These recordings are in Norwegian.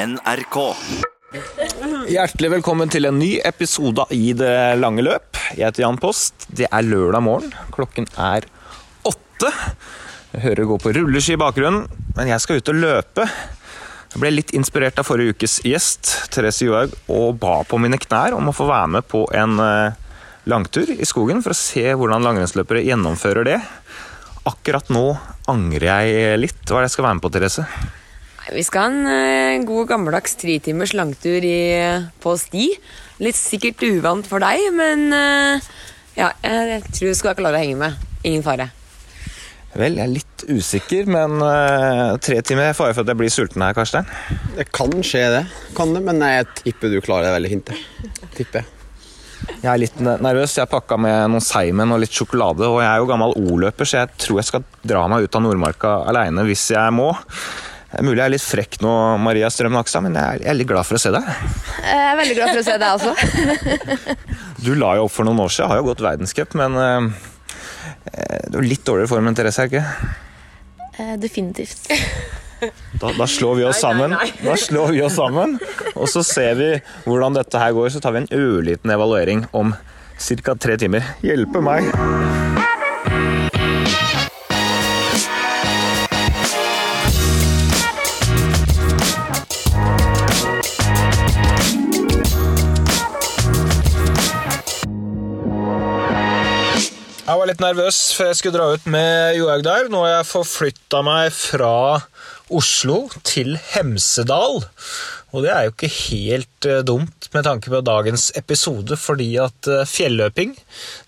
NRK. Hjertelig velkommen til en ny episode i Det lange løp. Jeg heter Jan Post. Det er lørdag morgen. Klokken er åtte. Jeg hører gå på rulleski i bakgrunnen, men jeg skal ut og løpe. Jeg ble litt inspirert av forrige ukes gjest, Therese Johaug, og ba på mine knær om å få være med på en eh, langtur i skogen for å se hvordan langrennsløpere gjennomfører det. Akkurat nå angrer jeg litt. Hva er det jeg skal være med på, Therese? Vi skal ha en eh, god gammeldags tretimers langtur i, på sti. Litt sikkert uvant for deg, men eh, ja, jeg tror du skal klare å henge med. Ingen fare. Vel, jeg er litt usikker, men eh, tre timer er fare for at jeg blir sulten her, Karstein. Det kan skje, det. Kan det, Men jeg tipper du klarer det veldig fint. det. Tipper jeg. Jeg er litt nervøs. Jeg pakka med noen seigmenn og litt sjokolade. Og jeg er jo gammel O-løper, så jeg tror jeg skal dra meg ut av Nordmarka aleine hvis jeg må. Det er mulig jeg er litt frekk nå, Maria Strøm Nakstad, men jeg er litt glad for å se deg. Jeg er veldig glad for å se deg også. Du la jo opp for noen år siden, har jo gått verdenscup, men eh, du er litt dårligere form enn Therese, er ikke? Eh, Definitivt. Da, da slår vi oss sammen. Da slår vi oss sammen, og så ser vi hvordan dette her går. Så tar vi en ørliten evaluering om ca. tre timer. Hjelpe meg! Var litt nervøs før jeg skulle dra ut med Johaug der. Nå har jeg forflytta meg fra Oslo til Hemsedal. Og det er jo ikke helt eh, dumt med tanke på dagens episode, fordi at eh, fjelløping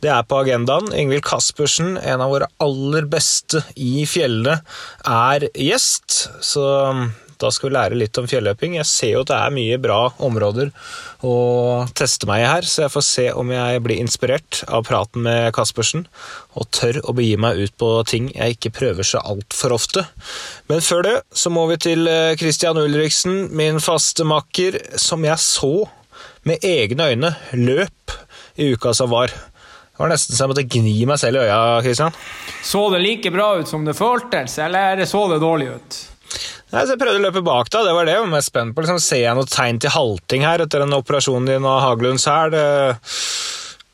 det er på agendaen. Ingvild Caspersen, en av våre aller beste i fjellene, er gjest. Så da skal vi lære litt om fjelløping. Jeg ser jo at det er mye bra områder å teste meg i her, så jeg får se om jeg blir inspirert av praten med Caspersen og tør å begi meg ut på ting jeg ikke prøver så altfor ofte. Men før det så må vi til eh, Christian Ulriksen, min faste makker, som jeg så med egne øyne løp i uka som var. Det var nesten så jeg måtte gni meg selv i øya, Christian. Så det like bra ut som det føltes, eller så det dårlig ut? Nei, så Jeg prøvde å løpe bak deg, det var det jeg var mest spent på. Liksom, ser jeg noe tegn til halting her etter den operasjonen din og Haglunds her? Det,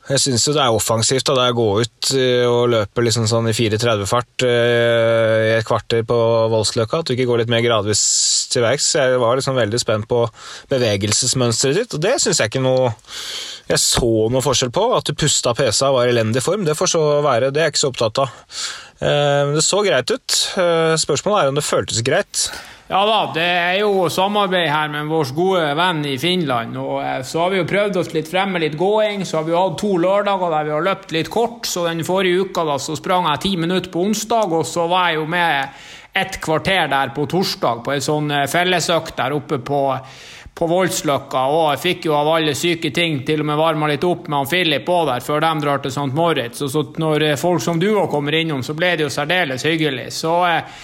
jeg syns jo det er offensivt da, å går ut eh, og løper liksom sånn i 4.30-fart i et kvarter på Voldsløkka, at du ikke går litt mer gradvis til verks. Jeg var liksom veldig spent på bevegelsesmønsteret ditt, og det syns jeg ikke noe Jeg så noe forskjell på. At du pusta pesa var i elendig form, det får så være. Det er jeg ikke så opptatt av. Eh, Det så greit ut. Eh, Spørsmålet er om det føltes greit. Ja da, det er jo samarbeid her med vår gode venn i Finland. og eh, Så har vi jo prøvd oss litt frem med litt gåing. Så har vi jo hatt to lørdager der vi har løpt litt kort. Så den forrige uka da, så sprang jeg ti minutter på onsdag, og så var jeg jo med et kvarter der på torsdag på ei sånn eh, fellesøkt der oppe på på Voldsløkka, og jeg fikk jo av alle syke ting til og med varma litt opp med han Philip òg der, før de drar til St. Moritz. Og så når eh, folk som du òg kommer innom, så ble det jo særdeles hyggelig. Så eh,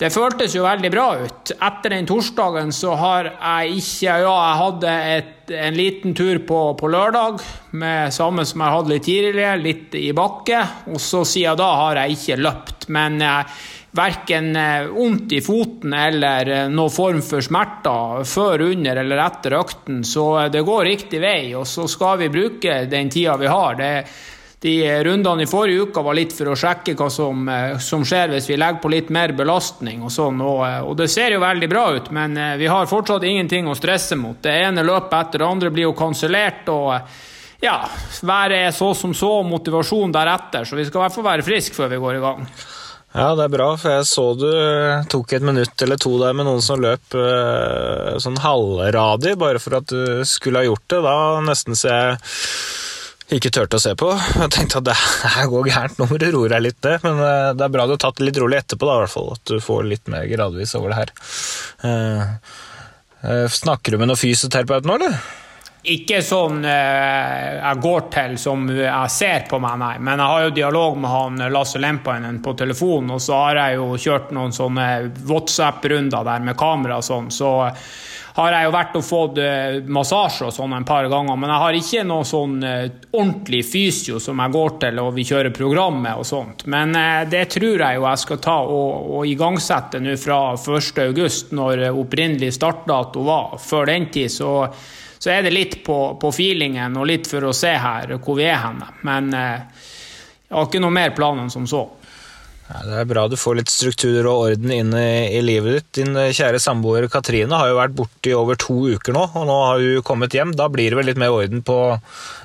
det føltes jo veldig bra ut. Etter den torsdagen så har jeg ikke Ja, jeg hadde et, en liten tur på, på lørdag, med samme som jeg hadde litt tidligere, litt i bakke. Og så siden da har jeg ikke løpt. Men eh, verken eh, vondt i foten eller eh, noen form for smerter før, under eller etter økten. Så eh, det går riktig vei, og så skal vi bruke den tida vi har. Det de rundene i forrige uke var litt for å sjekke hva som, eh, som skjer hvis vi legger på litt mer belastning. Og sånn, og, eh, og det ser jo veldig bra ut, men eh, vi har fortsatt ingenting å stresse mot. Det ene løpet etter det andre blir jo kansellert, og eh, ja, været er så som så, og motivasjon deretter, så vi skal i hvert fall være friske før vi går i gang. Ja, det er bra, for jeg så du eh, tok et minutt eller to der med noen som løp eh, sånn halvradi, bare for at du skulle ha gjort det. Da nesten ser jeg ikke turte å se på. Jeg tenkte at det her går gærent, nå må du roe deg litt ned. Men eh, det er bra du har tatt det litt rolig etterpå, da, i hvert fall. At du får litt mer gradvis over det her. Eh, eh, snakker du med noen fysioterapeut nå, eller? Ikke sånn eh, jeg går til som jeg ser på meg, nei. Men jeg har jo dialog med han Lasse Lempainen på telefon, og så har jeg jo kjørt noen sånne WhatsApp-runder der med kamera og sånn. Så har jeg jo vært og fått eh, massasje og sånn en par ganger, men jeg har ikke noe sånn eh, ordentlig fysio som jeg går til og vi kjører programmet og sånt. Men eh, det tror jeg jo jeg skal ta og, og igangsette nå fra 1.8, når opprinnelig startdato var. Før den tid så, så er det litt på, på feelingen og litt for å se her hvor vi er henne. Men jeg har ikke noe mer plan enn som så. Ja, det er bra du får litt struktur og orden inn i, i livet ditt. Din eh, kjære samboer Katrine har jo vært borte i over to uker nå, og nå har hun kommet hjem. Da blir det vel litt mer orden på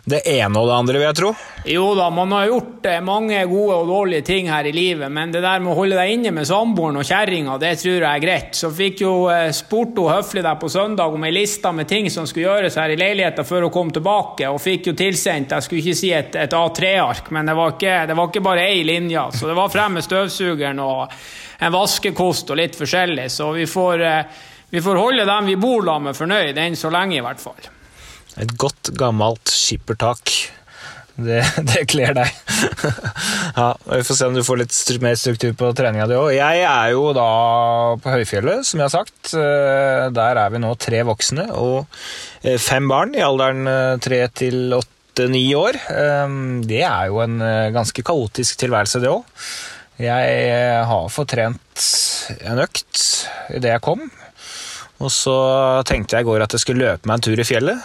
det ene og det andre, vil jeg tro? Jo da, man har gjort eh, mange gode og dårlige ting her i livet, men det der med å holde deg inne med samboeren og kjerringa, det tror jeg er greit. Så fikk jo eh, spurt hun høflig der på søndag om ei liste med ting som skulle gjøres her i leiligheta før hun kom tilbake, og fikk jo tilsendt, jeg skulle ikke si et, et A3-ark, men det var, ikke, det var ikke bare ei linje, så det var frem med støvsugeren og en vaskekost og litt forskjellig, så vi får, eh, vi får holde dem vi bor sammen med fornøyd, enn så lenge i hvert fall. Et godt, gammelt skippertak. Det, det kler deg. ja, Vi får se om du får litt mer struktur på treninga di òg. Jeg er jo da på høyfjellet, som jeg har sagt. Eh, Der er vi nå tre voksne og eh, fem barn i alderen tre til åtte-ni år. Det er jo en ganske kaotisk tilværelse, det òg. Jeg eh, har fortrent en økt idet jeg kom. Og så tenkte jeg i går at jeg skulle løpe meg en tur i fjellet.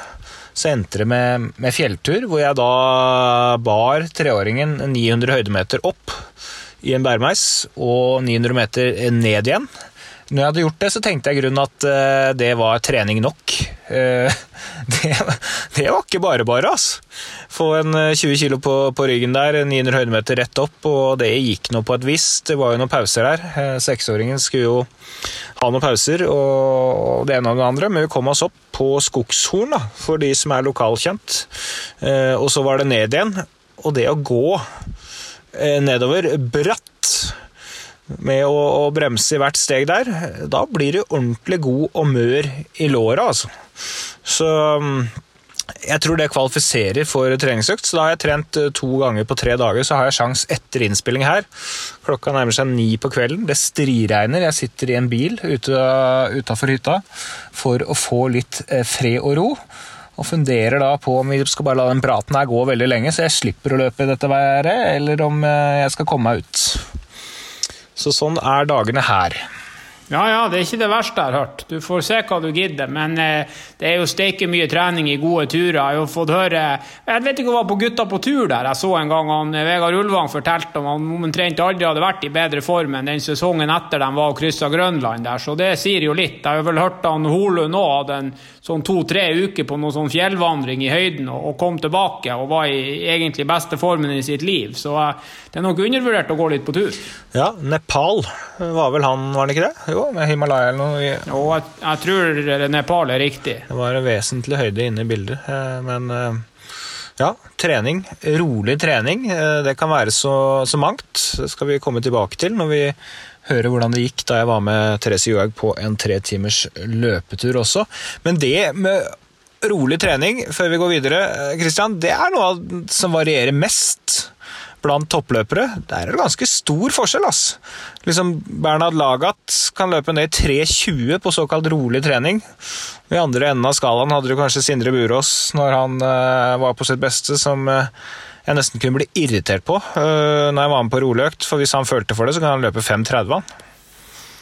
Så endte det med, med fjelltur, hvor jeg da bar treåringen 900 høydemeter opp i en bærmeis og 900 meter ned igjen. Når jeg hadde gjort det, så tenkte jeg i grunnen at uh, det var trening nok. Uh, det, det var ikke bare bare, altså. Få en eh, 20 kilo på, på ryggen der, 900 høydemeter rett opp, og det gikk nå på et vis. Det var jo noen pauser der. Eh, Seksåringen skulle jo ha noen pauser og det ene og det andre, men vi kom oss opp på Skogshorn, da, for de som er lokalkjent. Uh, og så var det ned igjen. Og det å gå eh, nedover bratt med å, å bremse i hvert steg der, da blir du ordentlig god og mør i låra, altså. Så mm, jeg tror det kvalifiserer for treningsøkt, så da har jeg trent eh, to ganger på tre dager, så har jeg sjans etter innspilling her. Klokka nærmer seg ni på kvelden, det striregner, jeg sitter i en bil ute, utenfor hytta for å få litt eh, fred og ro. Og funderer da på om vi skal bare la den praten her gå veldig lenge, så jeg slipper å løpe i dette været, eller om eh, jeg skal komme meg ut. Så sånn er dagene her. Ja, ja, det er ikke det verste jeg har hørt. Du får se hva du gidder, men eh, det er jo steike mye trening i gode turer. Jeg har jo fått høre Jeg vet ikke hva på Gutta på tur der. Jeg så en gang han eh, Vegard Ulvang fortalte om han omtrent aldri hadde vært i bedre form enn den sesongen etter de var og kryssa Grønland der, så det sier jo litt. Jeg har vel hørt han Holund nå hadde en sånn to-tre uker på noe sånn fjellvandring i høyden og, kom tilbake og var i egentlig beste formen i sitt liv, så eh, det er nok undervurdert å gå litt på tur. Ja, Nepal var vel han, var han ikke det? Jo, med Himalaya eller noe. Jo, jeg, jeg tror Nepal er riktig. Det var en vesentlig høyde inne i bildet, eh, men eh, ja, trening. Rolig trening. eh, Det kan være så, så mangt. Det skal vi komme tilbake til når vi hører hvordan det gikk da jeg var med Therese Johaug på en tre timers løpetur også. Men det med rolig trening før vi går videre, Christian, det er noe som varierer mest blant toppløpere. Der er det ganske stor forskjell, ass. Liksom Bernhard Lagat kan løpe ned 3,20 på såkalt rolig trening. I andre enden av skalaen hadde du kanskje Sindre Burås når han uh, var på sitt beste, som uh, jeg nesten kunne bli irritert på uh, når jeg var med på rolig økt. For hvis han følte for det, så kan han løpe 5,30.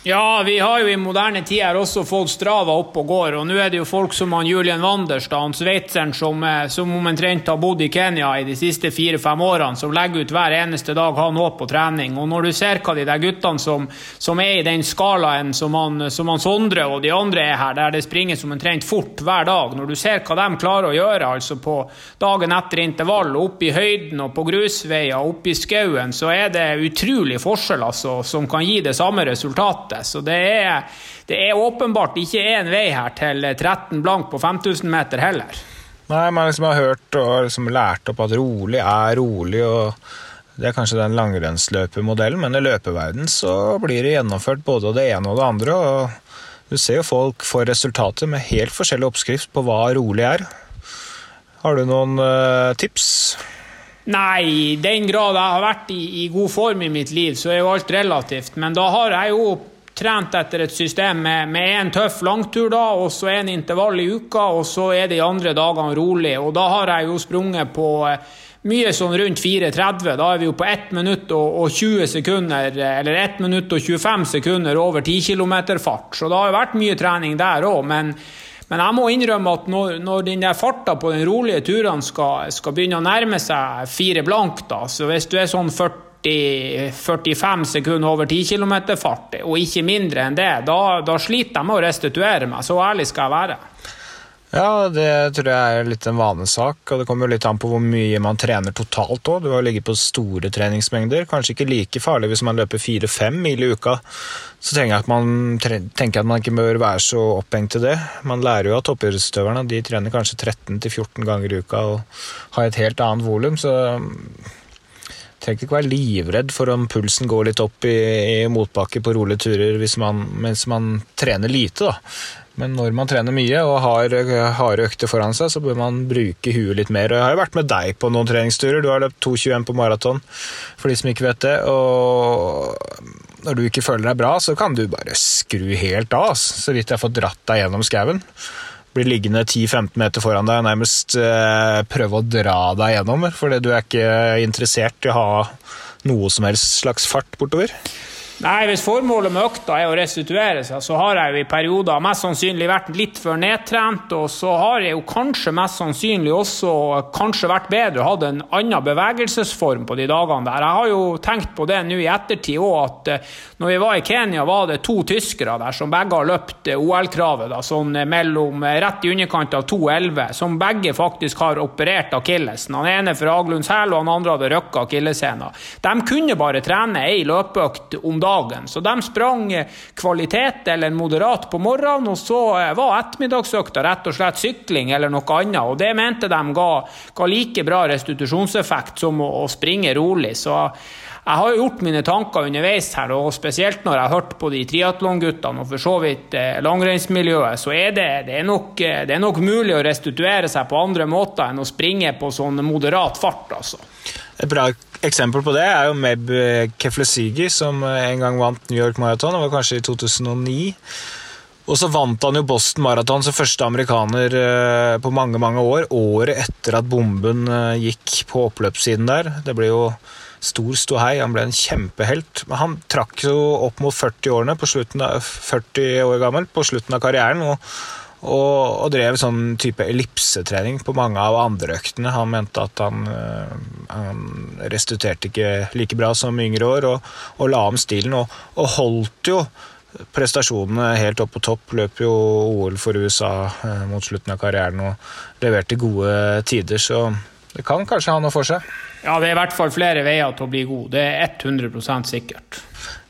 Ja, vi har jo i moderne tider også fått Strava opp og går, og nå er det jo folk som han Julian Wanders, da, han sveitseren som, eh, som omtrent har bodd i Kenya i de siste fire-fem årene, som legger ut hver eneste dag han òg på trening. Og når du ser hva de der guttene som, som er i den skalaen som han, som han Sondre og de andre er her, der det springes omtrent fort hver dag, når du ser hva de klarer å gjøre altså på dagen etter intervall, oppe i høyden og på grusveier, oppe i skauen, så er det utrolig forskjell altså, som kan gi det samme resultatet. Så det er, det er åpenbart ikke én vei her til 13 blank på 5000 meter heller. Nei, man liksom har hørt og liksom lært opp at rolig er rolig, og det er kanskje den langrennsløpemodellen, men i løpeverden så blir det gjennomført både det ene og det andre, og du ser jo folk får resultater med helt forskjellig oppskrift på hva rolig er. Har du noen uh, tips? Nei, i den grad jeg har vært i, i god form i mitt liv, så er jo alt relativt. Men da har jeg jo trent etter et system med én tøff langtur, da, og så en intervall i uka, og så er de andre dagene rolig. Og da har jeg jo sprunget på eh, mye sånn rundt 4,30. Da er vi jo på 1 minutt og, og 20 sekunder, eller 1 minutt og 25 sekunder over 10 km fart. Så det har jo vært mye trening der òg, men men jeg må innrømme at når, når den der farta på den rolige turene skal, skal, begynne å nærme seg fire blank, da, så hvis du er sånn 40-45 sekunder over 10 km fart, og ikke mindre enn det, da, da sliter jeg med å restituere meg. Så ærlig skal jeg være. Ja, det tror jeg er litt en vanesak, og det kommer litt an på hvor mye man trener totalt òg. Du har ligget på store treningsmengder. Kanskje ikke like farlig hvis man løper fire-fem mil i uka. Så tenker jeg, at man, tenker at man ikke bør være så opphengt til det. Man lærer jo at toppidrettsutøverne de trener kanskje 13-14 ganger i uka og har et helt annet volum, så trenger ikke være livredd for om pulsen går litt opp i, i motbakke på rolige turer man, mens man trener lite. da. Men når man trener mye og har harde økter foran seg, så bør man bruke huet litt mer. Og jeg har jo vært med deg på noen treningsturer. Du har løpt 2,21 på maraton, for de som ikke vet det. Og når du ikke føler deg bra, så kan du bare skru helt av. Så vidt jeg har fått dratt deg gjennom skauen. Blir liggende 10-15 meter foran deg og nærmest eh, prøve å dra deg gjennom, fordi du er ikke interessert i å ha noe som helst slags fart bortover. Nei, Hvis formålet med økta er å restituere seg, så har jeg jo i perioder mest sannsynlig vært litt for nedtrent, og så har jeg jo kanskje mest sannsynlig også kanskje vært bedre og hatt en annen bevegelsesform på de dagene der. Jeg har jo tenkt på det nå i ettertid òg, at eh, når vi var i Kenya, var det to tyskere der som begge har løpt eh, OL-kravet, da, sånn mellom eh, rett i underkant av 2,11, som begge faktisk har operert akillesen. Han ene fra Aglunds hæl, og han andre hadde røkka akilleshæla. De kunne bare trene ei løpeøkt om dagen dagen. Så de sprang kvalitet eller moderat på morgenen, og så eh, var ettermiddagsøkta rett og slett sykling eller noe annet. Og det mente de ga, ga like bra restitusjonseffekt som å, å springe rolig. Så jeg har gjort mine tanker underveis her, og spesielt når jeg har hørt på de triatlonguttene og for så vidt eh, langrennsmiljøet, så er det, det, er nok, eh, det, er nok, mulig å restituere seg på andre måter enn å springe på sånn moderat fart, altså. bra eksempel på det er jo Meb Keflesigi, som en gang vant New York Marathon. Det var kanskje i 2009. Og så vant han jo Boston Marathon som første amerikaner eh, på mange mange år. Året etter at bomben eh, gikk på oppløpssiden der. Det ble jo stor ståhei. Han ble en kjempehelt. Men han trakk jo opp mot 40 årene på av, 40 år gammel på slutten av karrieren. og og, og, drev sånn type ellipsetrening på mange av andre øktene. Han mente at han, øh, han restituerte ikke like bra som yngre år, og, og la om stilen. Og, og, holdt jo prestasjonene helt opp på topp. Løp jo OL for USA øh, mot slutten av karrieren og leverte gode tider, så det kan kanskje ha noe for seg. Ja, det er i hvert fall flere veier til å bli god. Det er 100% sikkert.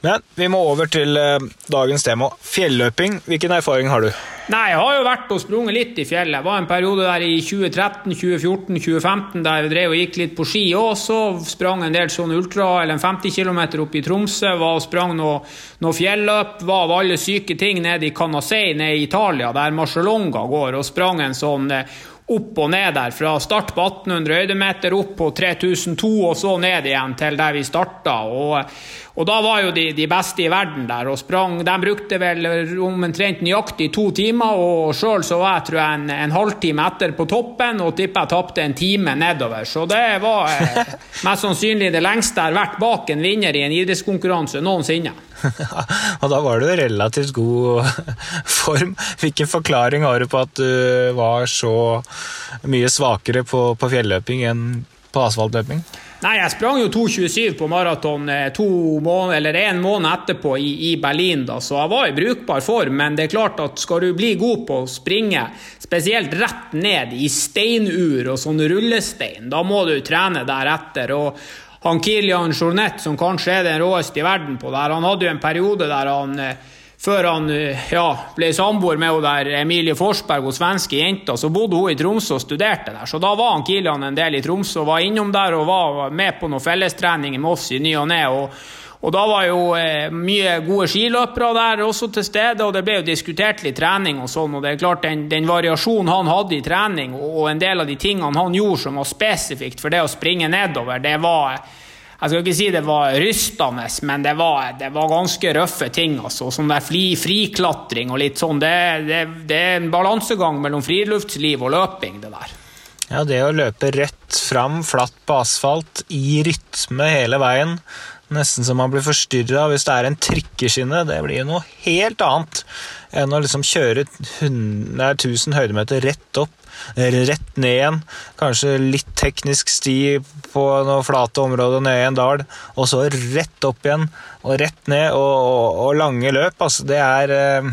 Men vi må over til eh, dagens tema. Fjelløping. Hvilken erfaring har du? Nei, Jeg har jo vært og sprunget litt i fjellet. Det var en periode der i 2013, 2014, 2015 der jeg drev og gikk litt på ski òg. Så sprang en del sånn ultra, eller en 50 km opp i Tromsø. Var og sprang noe, noe fjelløp. Var av alle syke ting nede i Canasei nede i Italia, der Marcialonga går, og sprang en sånn eh, opp og ned der. Fra start på 1800 høydemeter, opp på 3002 og så ned igjen til der vi starta. Og, og da var jo de, de, beste i verden der og sprang. De brukte vel omtrent nøyaktig to timer, og sjøl så var jeg tror jeg en, en halvtime etter på toppen og tipper jeg tapte en time nedover. Så det var eh, mest sannsynlig det lengste jeg har vært bak en vinner i en idrettskonkurranse noensinne. og da var du i relativt god form. Hvilken forklaring har du på at du var så mye svakere på, på fjelløping enn på asfaltløping? Nei, jeg sprang jo 2,27 på maraton eh, to måneder, eller en måned etterpå i, i, Berlin, da, så jeg var i brukbar form. Men det er klart at skal du bli god på å springe, spesielt rett ned i steinur og sånn rullestein, da må du trene deretter. og han Kilian Jornet, som kanskje er den råeste i verden på det her, han hadde jo en periode der han eh, før han ja, ble samboer med der Emilie Forsberg og svenske jenta, så bodde hun i Tromsø og studerte der. Så da var han Kilian en del i Tromsø var innom der og var med på noen fellestreninger med oss i ny og ne. Og, og da var jo eh, mye gode skiløpere der også til stede, og det ble jo diskutert litt trening og sånn. Og det er klart, den, den variasjonen han hadde i trening, og, og en del av de tingene han gjorde som var spesifikt for det å springe nedover, det var jeg skal ikke si det var rystende, men det var, det var ganske røffe ting. altså. Sånn der fri, friklatring og litt sånn. Det, det, det er en balansegang mellom friluftsliv og løping, det der. Ja, det å løpe rett fram, flatt på asfalt, i rytme hele veien, nesten så man blir forstyrra hvis det er en trikkeskinne, det blir jo noe helt annet enn å liksom kjøre 100, nei, 1000 høydemeter rett opp, rett ned igjen, kanskje litt teknisk sti på noe flate områder ned i en dal, og så rett opp igjen, og rett ned, og, og, og lange løp, altså, det er eh,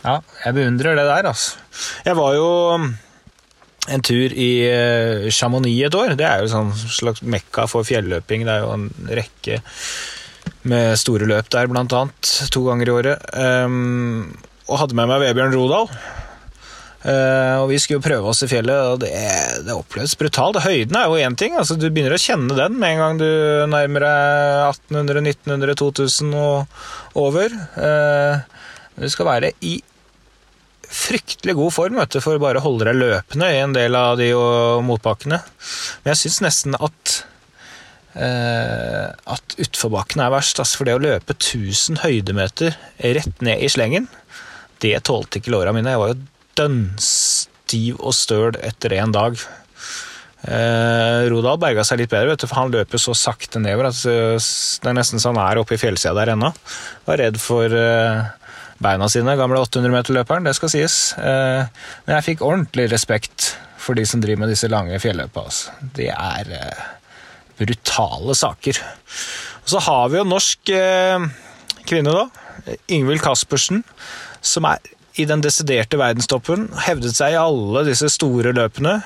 Ja, jeg beundrer det der, altså. Jeg var jo en tur i eh, Chamonix et år. Det er jo sånn slags mekka for fjelløping. Det er jo en rekke med store løp der, blant annet, to ganger i året. Um, og hadde med meg Vebjørn Rodal. Uh, og vi skulle jo prøve oss i fjellet, og det, det oppleves brutalt. Høyden er jo én ting, altså du begynner å kjenne den med en gang du nærmer deg 1800, 1900, 2000 og over. Uh, du skal være i fryktelig god form vet du, for bare holde deg løpende i en del av de motbakkene. Men jeg syns nesten at uh, at utforbakkene er verst. Altså for det å løpe 1000 høydemeter rett ned i slengen, det tålte ikke låra mine. Jeg var jo dønnstiv og støl etter en dag. Eh, Rodal berga seg litt bedre, vet du, for han løper så sakte nedover at det er nesten så han er oppe i fjellsida der ennå. Var redd for eh, beina sine, gamle 800-meterløperen, det skal sies. Eh, men jeg fikk ordentlig respekt for de som driver med disse lange fjelløpa. Altså. De er eh, brutale saker. Og så har vi jo norsk eh, kvinne, da. Ingvild Caspersen, som er i den desiderte verdenstoppen. Hevdet seg i alle disse store løpene.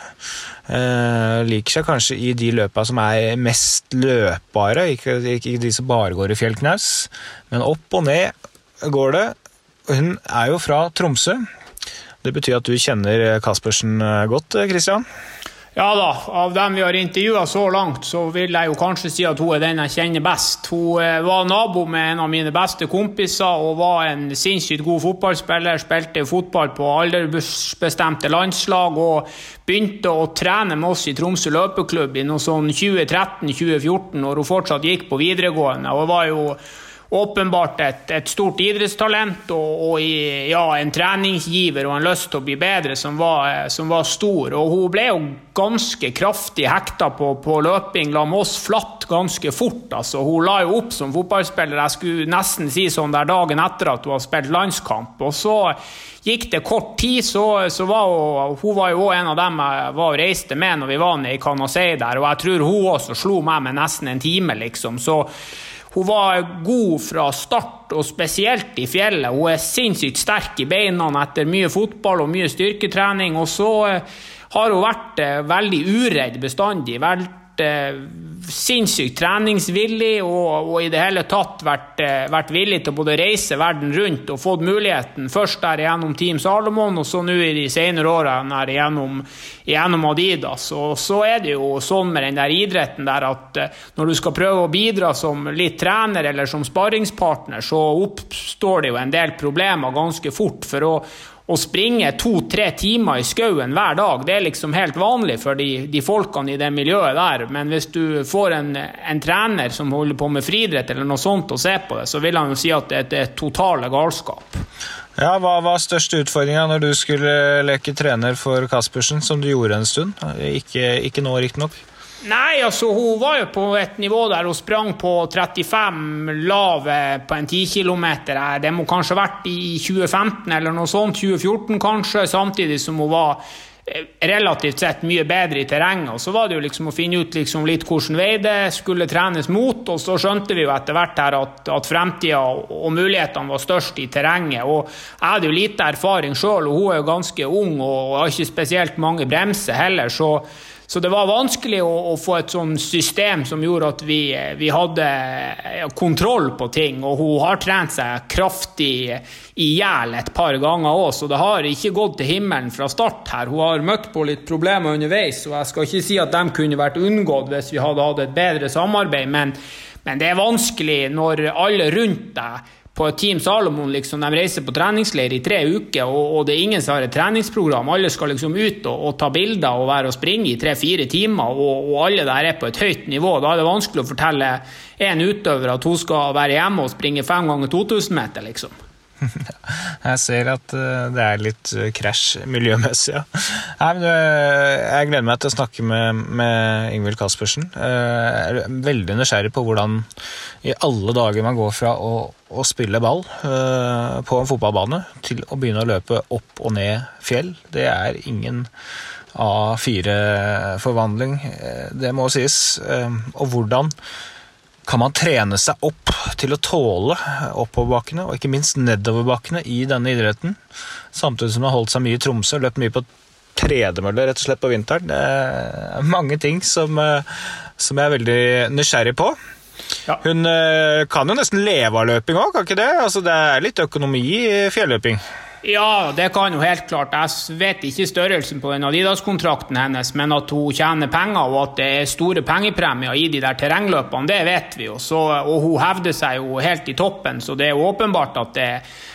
Eh, liker seg kanskje i de løpa som er mest løpbare, ikke, ikke de som bare går i fjellknaus. Men opp og ned går det. Hun er jo fra Tromsø. Det betyr at du kjenner Caspersen godt, Christian? Ja da, av dem vi har intervjua så langt, så vil jeg jo kanskje si at hun er den jeg kjenner best. Hun eh, var nabo med en av mine beste kompiser og var en sinnssykt god fotballspiller. Spilte fotball på aldersbestemte landslag og begynte å trene med oss i Tromsø løpeklubb i noe sånn 2013-2014, når hun fortsatt gikk på videregående. og var jo åpenbart et, et stort idrettstalent og, og i, ja, en treningsgiver og en lyst til å bli bedre som var, som var stor. Og hun ble jo ganske kraftig hekta på, på løping, la med oss flatt ganske fort. Altså. Hun la jo opp som fotballspiller, jeg skulle nesten si sånn der dagen etter at hun har spilt landskamp. Og så gikk det kort tid, så, så var hun, hun var jo en av dem jeg var og reiste med når vi var nede i Canasei der, og jeg tror hun også slo meg med nesten en time, liksom. Så hun var god fra start, og spesielt i fjellet. Hun er sinnssykt sterk i beina etter mye fotball og mye styrketrening. Og så eh, har hun vært eh, veldig uredd bestandig. Vært eh, sinnssykt treningsvillig og, og, i det hele tatt vært, vært, villig til å både reise verden rundt og fått muligheten. Først der gjennom Team Salomon, og så nå i de senere årene gjennom, gjennom Adidas. Og så er det jo sånn med den der idretten der at når du skal prøve å bidra som litt trener eller som sparringspartner, så oppstår det jo en del problemer ganske fort. for å å springe to-tre timer i skauen hver dag, det er liksom helt vanlig for de, de, folkene i det miljøet der. Men hvis du får en, en, trener som holder på med friidrett eller noe sånt og ser på det, så vil han jo si at det, det er totale galskap. Ja, Hva var største utfordringa når du skulle leke trener for Caspersen, som du gjorde en stund? Ikke, ikke nå, riktignok. Nei, altså hun var jo på et nivå der hun sprang på 35 lave på en 10 km. Det må kanskje ha vært i 2015 eller noe sånt, 2014 kanskje, samtidig som hun var eh, relativt sett mye bedre i terrenget. Og så var det jo liksom å finne ut liksom litt hvordan vei det skulle trenes mot, og så skjønte vi jo etter hvert her at, at fremtida og mulighetene var størst i terrenget. Og jeg hadde jo lite erfaring sjøl, og hun er jo ganske ung og har ikke spesielt mange bremser heller, så så det var vanskelig å, å, få et sånn system som gjorde at vi, vi hadde kontroll på ting. Og hun har trent seg kraftig i hjel et par ganger òg, så det har ikke gått til himmelen fra start her. Hun har møtt på litt problemer underveis, og jeg skal ikke si at de kunne vært unngått hvis vi hadde hatt et bedre samarbeid, men, men det er vanskelig når alle rundt deg på Team Salomon liksom, de reiser på treningsleir i tre uker, og, og det er ingen som har et treningsprogram. Alle skal liksom ut og, og ta bilder og være og springe i tre-fire timer, og, og, alle der er på et høyt nivå. Da er det vanskelig å fortelle en utøver at hun skal være hjemme og springe fem ganger 2000 meter, liksom. Jeg ser at eh, det er litt eh, krasj miljømessig, ja. Nei, men eh, jeg gleder meg til å snakke med, med Ingvild Caspersen. Jeg er veldig nysgjerrig på hvordan i alle dager man går fra å, å spille ball på en fotballbane til å begynne å løpe opp og ned fjell. Det er ingen A4-forvandling, det må sies. Og hvordan kan man trene seg opp til å tåle oppoverbakkene og ikke minst nedoverbakkene i denne idretten, samtidig som man har holdt seg mye i Tromsø og løpt mye på tredemølle rett og slett på vinteren. Det er mange ting som, eh, som jeg er veldig nysgjerrig på. Ja. Hun eh, kan jo nesten leve av løping òg, kan ikke det? Altså, det er litt økonomi i fjelløping? Ja, det kan jo helt klart. Jeg vet ikke størrelsen på den Adidas-kontrakten hennes, men at hun tjener penger og at det er store pengepremier i de der terrengløpene, det vet vi jo. Og hun hevder seg jo helt i toppen, så det er jo åpenbart at det,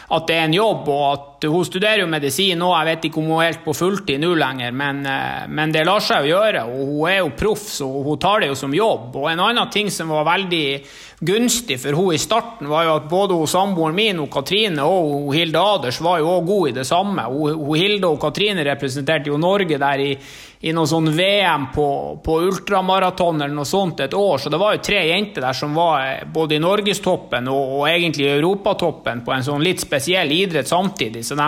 at det er en jobb. og at Hun studerer jo medisin nå, jeg vet ikke om hun er helt på fulltid nå lenger, men, eh, men det lar seg jo gjøre. og Hun er jo proff, så hun tar det jo som jobb. Og En annen ting som var veldig gunstig for hun i starten, var jo at både samboeren min, og Katrine og Hilde Aders var jo òg gode i det samme. Hun, Hilde og Katrine representerte jo Norge der i, i noe sånn VM på, på ultramaraton eller noe sånt et år, så det var jo tre jenter der som var både i norgestoppen og, og egentlig i europatoppen på en sånn litt spesiell idrett samtidig. Så de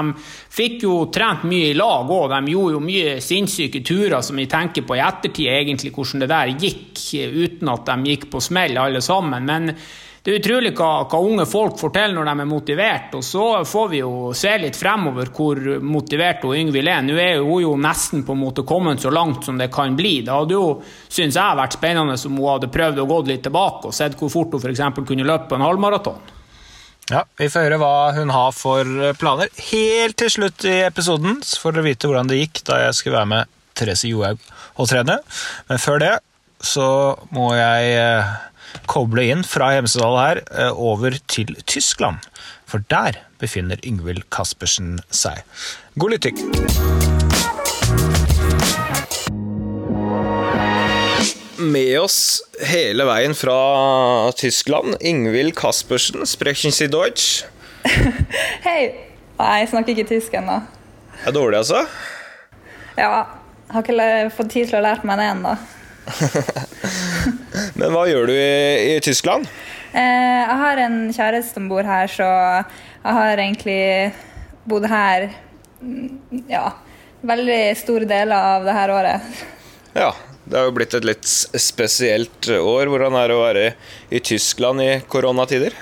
fikk jo trent mye i lag òg. De gjorde jo mye sinnssyke turer som vi tenker på i ettertid, egentlig hvordan det der gikk, uten at de gikk på smell alle sammen. Men det er utrolig hva, hva, unge folk forteller når de er motivert. Og så får vi jo se litt fremover hvor motivert hun Yngvild er. Nå er hun jo nesten på en måte kommet så langt som det kan bli. Det hadde jo, syns jeg, vært spennende om hun hadde prøvd å gå litt tilbake og sett hvor fort hun f.eks. kunne løpe på en halvmaraton. Ja, Vi får høre hva hun har for planer helt til slutt i episoden, får dere vite hvordan det gikk da jeg skulle være med Therese Johaug og trene. Men før det så må jeg eh, koble inn fra Hemsedal her eh, over til Tyskland. For der befinner Yngvild Caspersen seg. God lytting! Med oss hele veien fra Tyskland, Ingvild Caspersen. Sprechen Sie Deutsch? Hei. Nei, jeg snakker ikke tysk ennå. Er dårlig, altså? Ja. Har ikke fått tid til å lære meg det ennå. Men hva gjør du i, i Tyskland? Eh, jeg har en kjæreste som bor her, så jeg har egentlig bodd her mm, ja, veldig store deler av det her året. Ja, det har jo blitt et litt spesielt år. Hvordan er det å være i Tyskland i koronatider?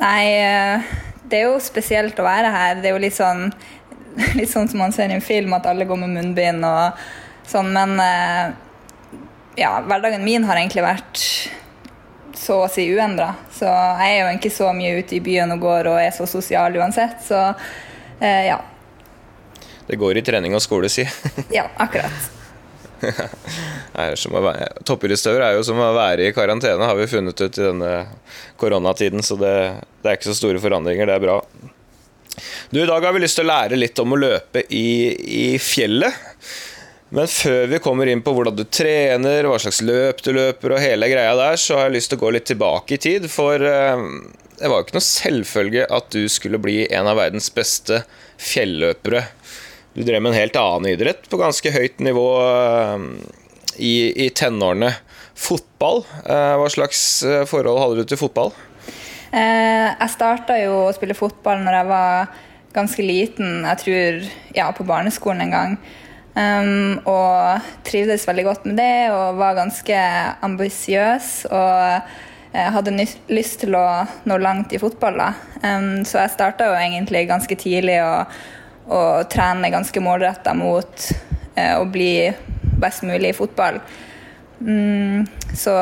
Nei, eh, det er jo spesielt å være her. Det er jo litt sånn, litt sånn som man ser i en film, at alle går med munnbind og sånn. Men eh, ja, hverdagen min har egentlig vært så å si uendra. Så jeg er jo ikke så mye ute i byen og går og er så sosial uansett, så eh, ja. Det går i trening og skole, si. ja, akkurat. Toppidrettsutøver er jo som å være i karantene, har vi funnet ut i denne koronatiden. Så det, det, er ikke så store forandringer, det er bra. Du, I dag har vi lyst til å lære litt om å løpe i, i fjellet. Men før vi kommer inn på hvordan du trener, hva slags løp du løper og hele greia der, så har jeg lyst til å gå litt tilbake i tid. For eh, det var jo ikke noe selvfølge at du skulle bli en av verdens beste fjelløpere. Du drev med en helt annen idrett på ganske høyt nivå eh, i, i tenårene. Fotball, eh, hva slags forhold hadde du til fotball? Jeg starta jo å spille fotball når jeg var ganske liten, jeg tror ja, på barneskolen en gang. Um, og trivdes veldig godt med det og var ganske ambisiøs. Og uh, hadde lyst til å nå langt i fotball. Um, så jeg starta jo egentlig ganske tidlig å, å trene ganske målretta mot uh, å bli best mulig i fotball. Um, så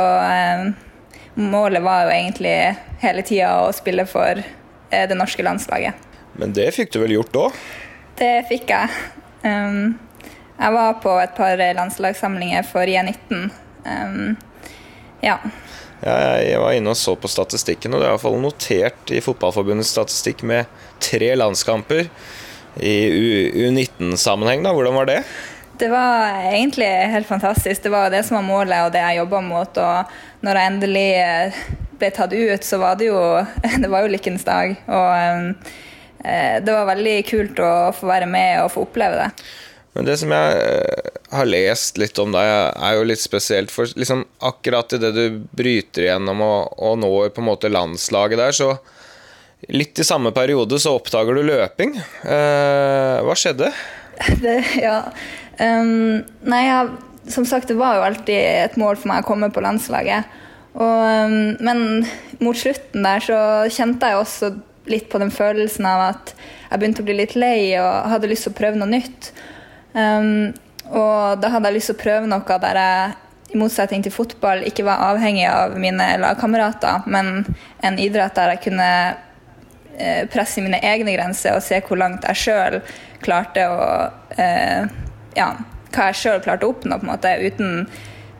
målet var jo egentlig hele tida å spille for det norske landslaget. Men det fikk du vel gjort òg? Det fikk jeg. Um, jeg var på et par landslagssamlinger for J19. Um, ja. Jeg, jeg var inne og så på statistikken, og det er iallfall notert i Fotballforbundets statistikk med tre landskamper i U19-sammenheng. Hvordan var det? Det var egentlig helt fantastisk. Det var det som var målet, og det jeg jobba mot. Og når jeg endelig eh, ble tatt ut, så var det jo Det var jo lykkens dag. Og um, det var veldig kult å få være med og få oppleve det. Men det som jeg eh, har lest litt om deg, er jo litt spesielt. For liksom akkurat idet du bryter igjennom og, og når på en måte landslaget der, så litt i samme periode så oppdager du løping. Eh, hva skjedde? Det, ja. Um, nei, jeg, som sagt, det var jo alltid et mål for meg å komme på landslaget. Og, um, men mot slutten der så kjente jeg også litt på den følelsen av at jeg begynte å bli litt lei og hadde lyst til å prøve noe nytt. Um, og da hadde jeg lyst til å prøve noe der jeg i motsetning til fotball ikke var avhengig av mine lagkamerater, men en idrett der jeg kunne eh, presse mine egne grenser og se hvor langt jeg sjøl klarte å eh, Ja, hva jeg sjøl klarte å oppnå, på en måte, uten,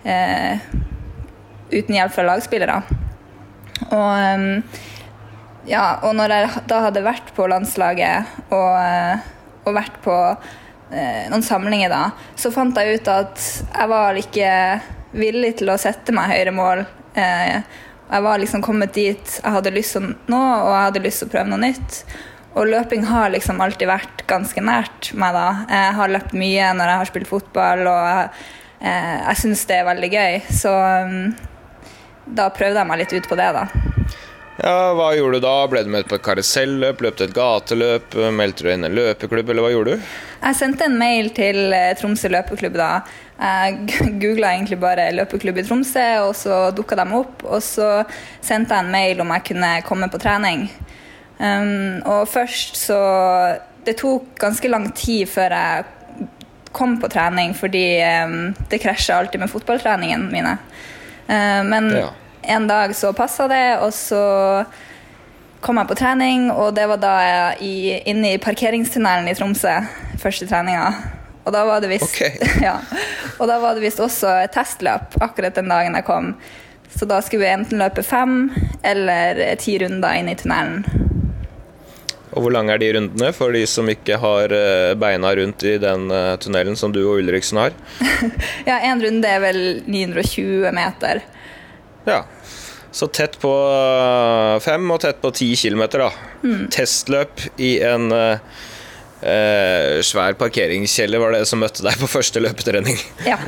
eh, uten hjelp fra lagspillere. Og, um, ja, og når jeg da hadde vært på landslaget og, eh, og vært på noen samlinger da, så fant jeg ut at jeg var ikke villig til å sette meg høyere mål. Eh, jeg var liksom kommet dit jeg hadde lyst til nå, og jeg hadde lyst til å prøve noe nytt. Og løping har liksom alltid vært ganske nært meg. da. Jeg har løpt mye når jeg har spilt fotball, og jeg, eh, jeg syns det er veldig gøy. Så um, da prøvde jeg meg litt ut på det, da. Ja, Hva gjorde du da? Ble du med på et karuselløp? Løp du et gateløp? Meldte du inn en løpeklubb, eller hva gjorde du? Jeg sendte en mail til eh, Tromsø løpeklubb da. Jeg googla egentlig bare løpeklubb i Tromsø, og så dukka de opp. Og så sendte jeg en mail om jeg kunne komme på trening. Um, og først så Det tok ganske lang tid før jeg kom på trening, fordi um, det krasja alltid med fotballtreningene mine. Uh, men Ja. En dag så passa det, og så kom jeg på trening, og det var da jeg i, inne i parkeringstunnelen i Tromsø. Første treninga. Og da var det visst okay. ja. Og da var det visst også et testløp akkurat den dagen jeg kom. Så da skulle vi enten løpe fem eller ti runder inn i tunnelen. Og hvor lange er de rundene for de som ikke har eh, beina rundt i den eh, tunnelen som du og Ulriksen har? Ja, én runde er vel 920 meter. Ja. Så tett på eh, fem og tett på ti kilometer, da. Mm. Testløp i en eh, eh, svær parkeringskjeller var det som møtte deg på første løpetrening. Ja.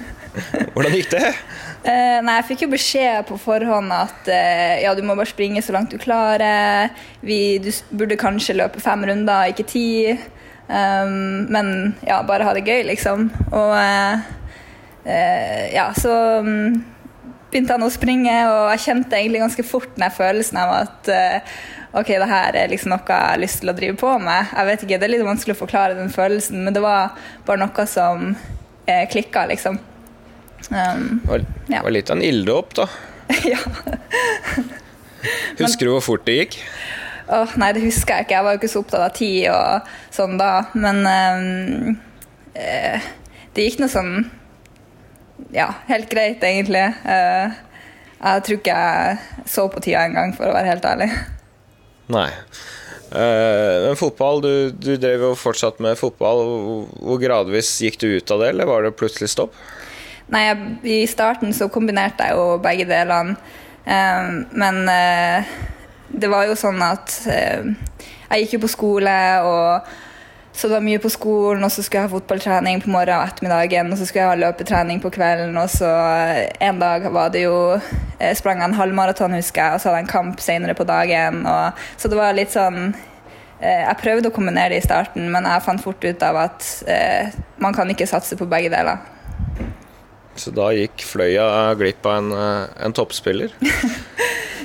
Hvordan gikk det? Eh, nei, jeg fikk jo beskjed på forhånd at ja, du må bare springe så langt du klarer. Vi, du burde kanskje løpe fem runder, ikke ti. Um, men ja, bare ha det gøy, liksom. Og uh, ja, så mm, begynte han å springe, og jeg kjente egentlig ganske fort den følelsen av at eh, ok, det her er liksom noe jeg har lyst til å drive på med. Jeg vet ikke, Det er litt vanskelig å forklare den følelsen, men det var bare noe som eh, klikka, liksom. Um, Det var, Ja. var litt av en ilddåp, da. ja. Husker du hvor fort det gikk? Åh, nei, det husker jeg ikke. Jeg var jo ikke så opptatt av tid og sånn da. Men um, eh, det gikk noe sånn Ja, helt greit, egentlig. Eh, jeg tror ikke jeg så på tida engang, for å være helt ærlig. Nei. Eh, men fotball, du, du drev jo fortsatt med fotball. Hvor- gradvis gikk du ut av det, eller var det plutselig stopp? Nei, jeg, I starten så kombinerte jeg jo begge delene. Ehm, men eh, det var jo sånn at eh, jeg gikk jo på skole, og så det var mye på skolen, og så skulle jeg ha fotballtrening på morgenen og ettermiddagen, og så skulle jeg ha løpetrening på kvelden, og så eh, en dag var det jo jeg sprang jeg en halvmaraton, husker jeg, og så hadde jeg en kamp senere på dagen. Og, så det var litt sånn eh, Jeg prøvde å kombinere det i starten, men jeg fant fort ut av at eh, man kan ikke satse på begge deler. Så da gikk Fløya glipp av en, eh, en toppspiller.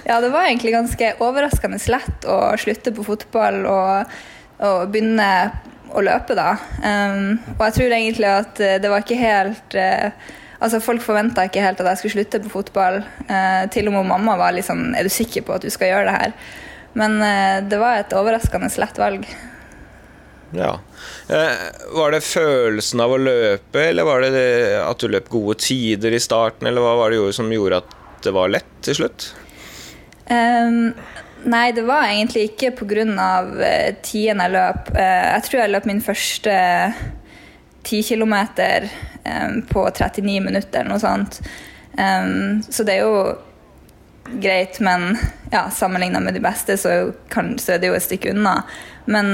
Ja, det var egentlig ganske overraskende lett å slutte på fotball og, og begynne å løpe, da. Um, og jeg tror egentlig at eh, det var ikke helt uh, Altså, folk forventa ikke helt at jeg skulle slutte på fotball. Uh, til og med mamma var sånn Er du sikker på at du skal gjøre det her? Men uh, det var et overraskende lett valg. Ja. Var det følelsen av å løpe, eller var det det at du løp gode tider i starten, eller hva var det som gjorde at det var lett til slutt? Ehm, nei, det var egentlig ikke pga. Uh, tiden jeg løp. Eh, jeg tror jeg løp min første 10 km um, på 39 minutter, noe sånt. Så det er jo greit, men ja, sammenligna med de beste, så, er det jo et stykke unna. Men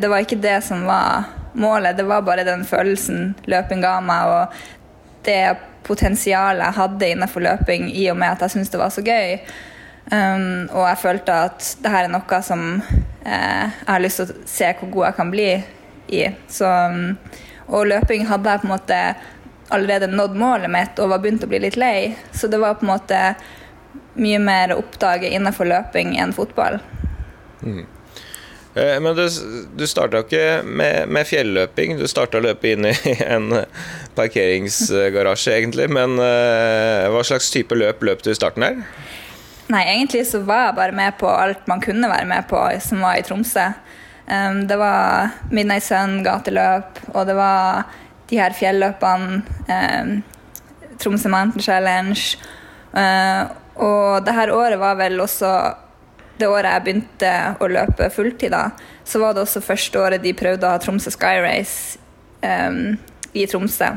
det var ikke det som var målet, det var bare den følelsen løping ga meg, og det potensialet jeg hadde innenfor løping i og med at jeg syntes det var så gøy. Um, og jeg følte at det her er noe som eh, jeg har lyst til å se hvor god jeg kan bli i. Så, um, og løping hadde jeg på en måte allerede nådd målet mitt og var begynt å bli litt lei. Så det var på en måte mye mer å oppdage innenfor løping enn fotball. Mm. Eh, men du, du starta ikke med, med fjelløping, du starta å løpe inn i en parkeringsgarasje, egentlig. Men uh, hva slags type løp løp du i starten her? Nei, egentlig så var jeg bare med på alt man kunne være med på som var i Tromsø. Um, det var Midnight Sun, gateløp, og det var de her fjelløpene. Um, Tromsø Mountain Challenge. Uh, og det her året var vel også det året jeg begynte å løpe fulltid, da, så var det også første året de prøvde å ha Tromsø Sky Race um, i Tromsø.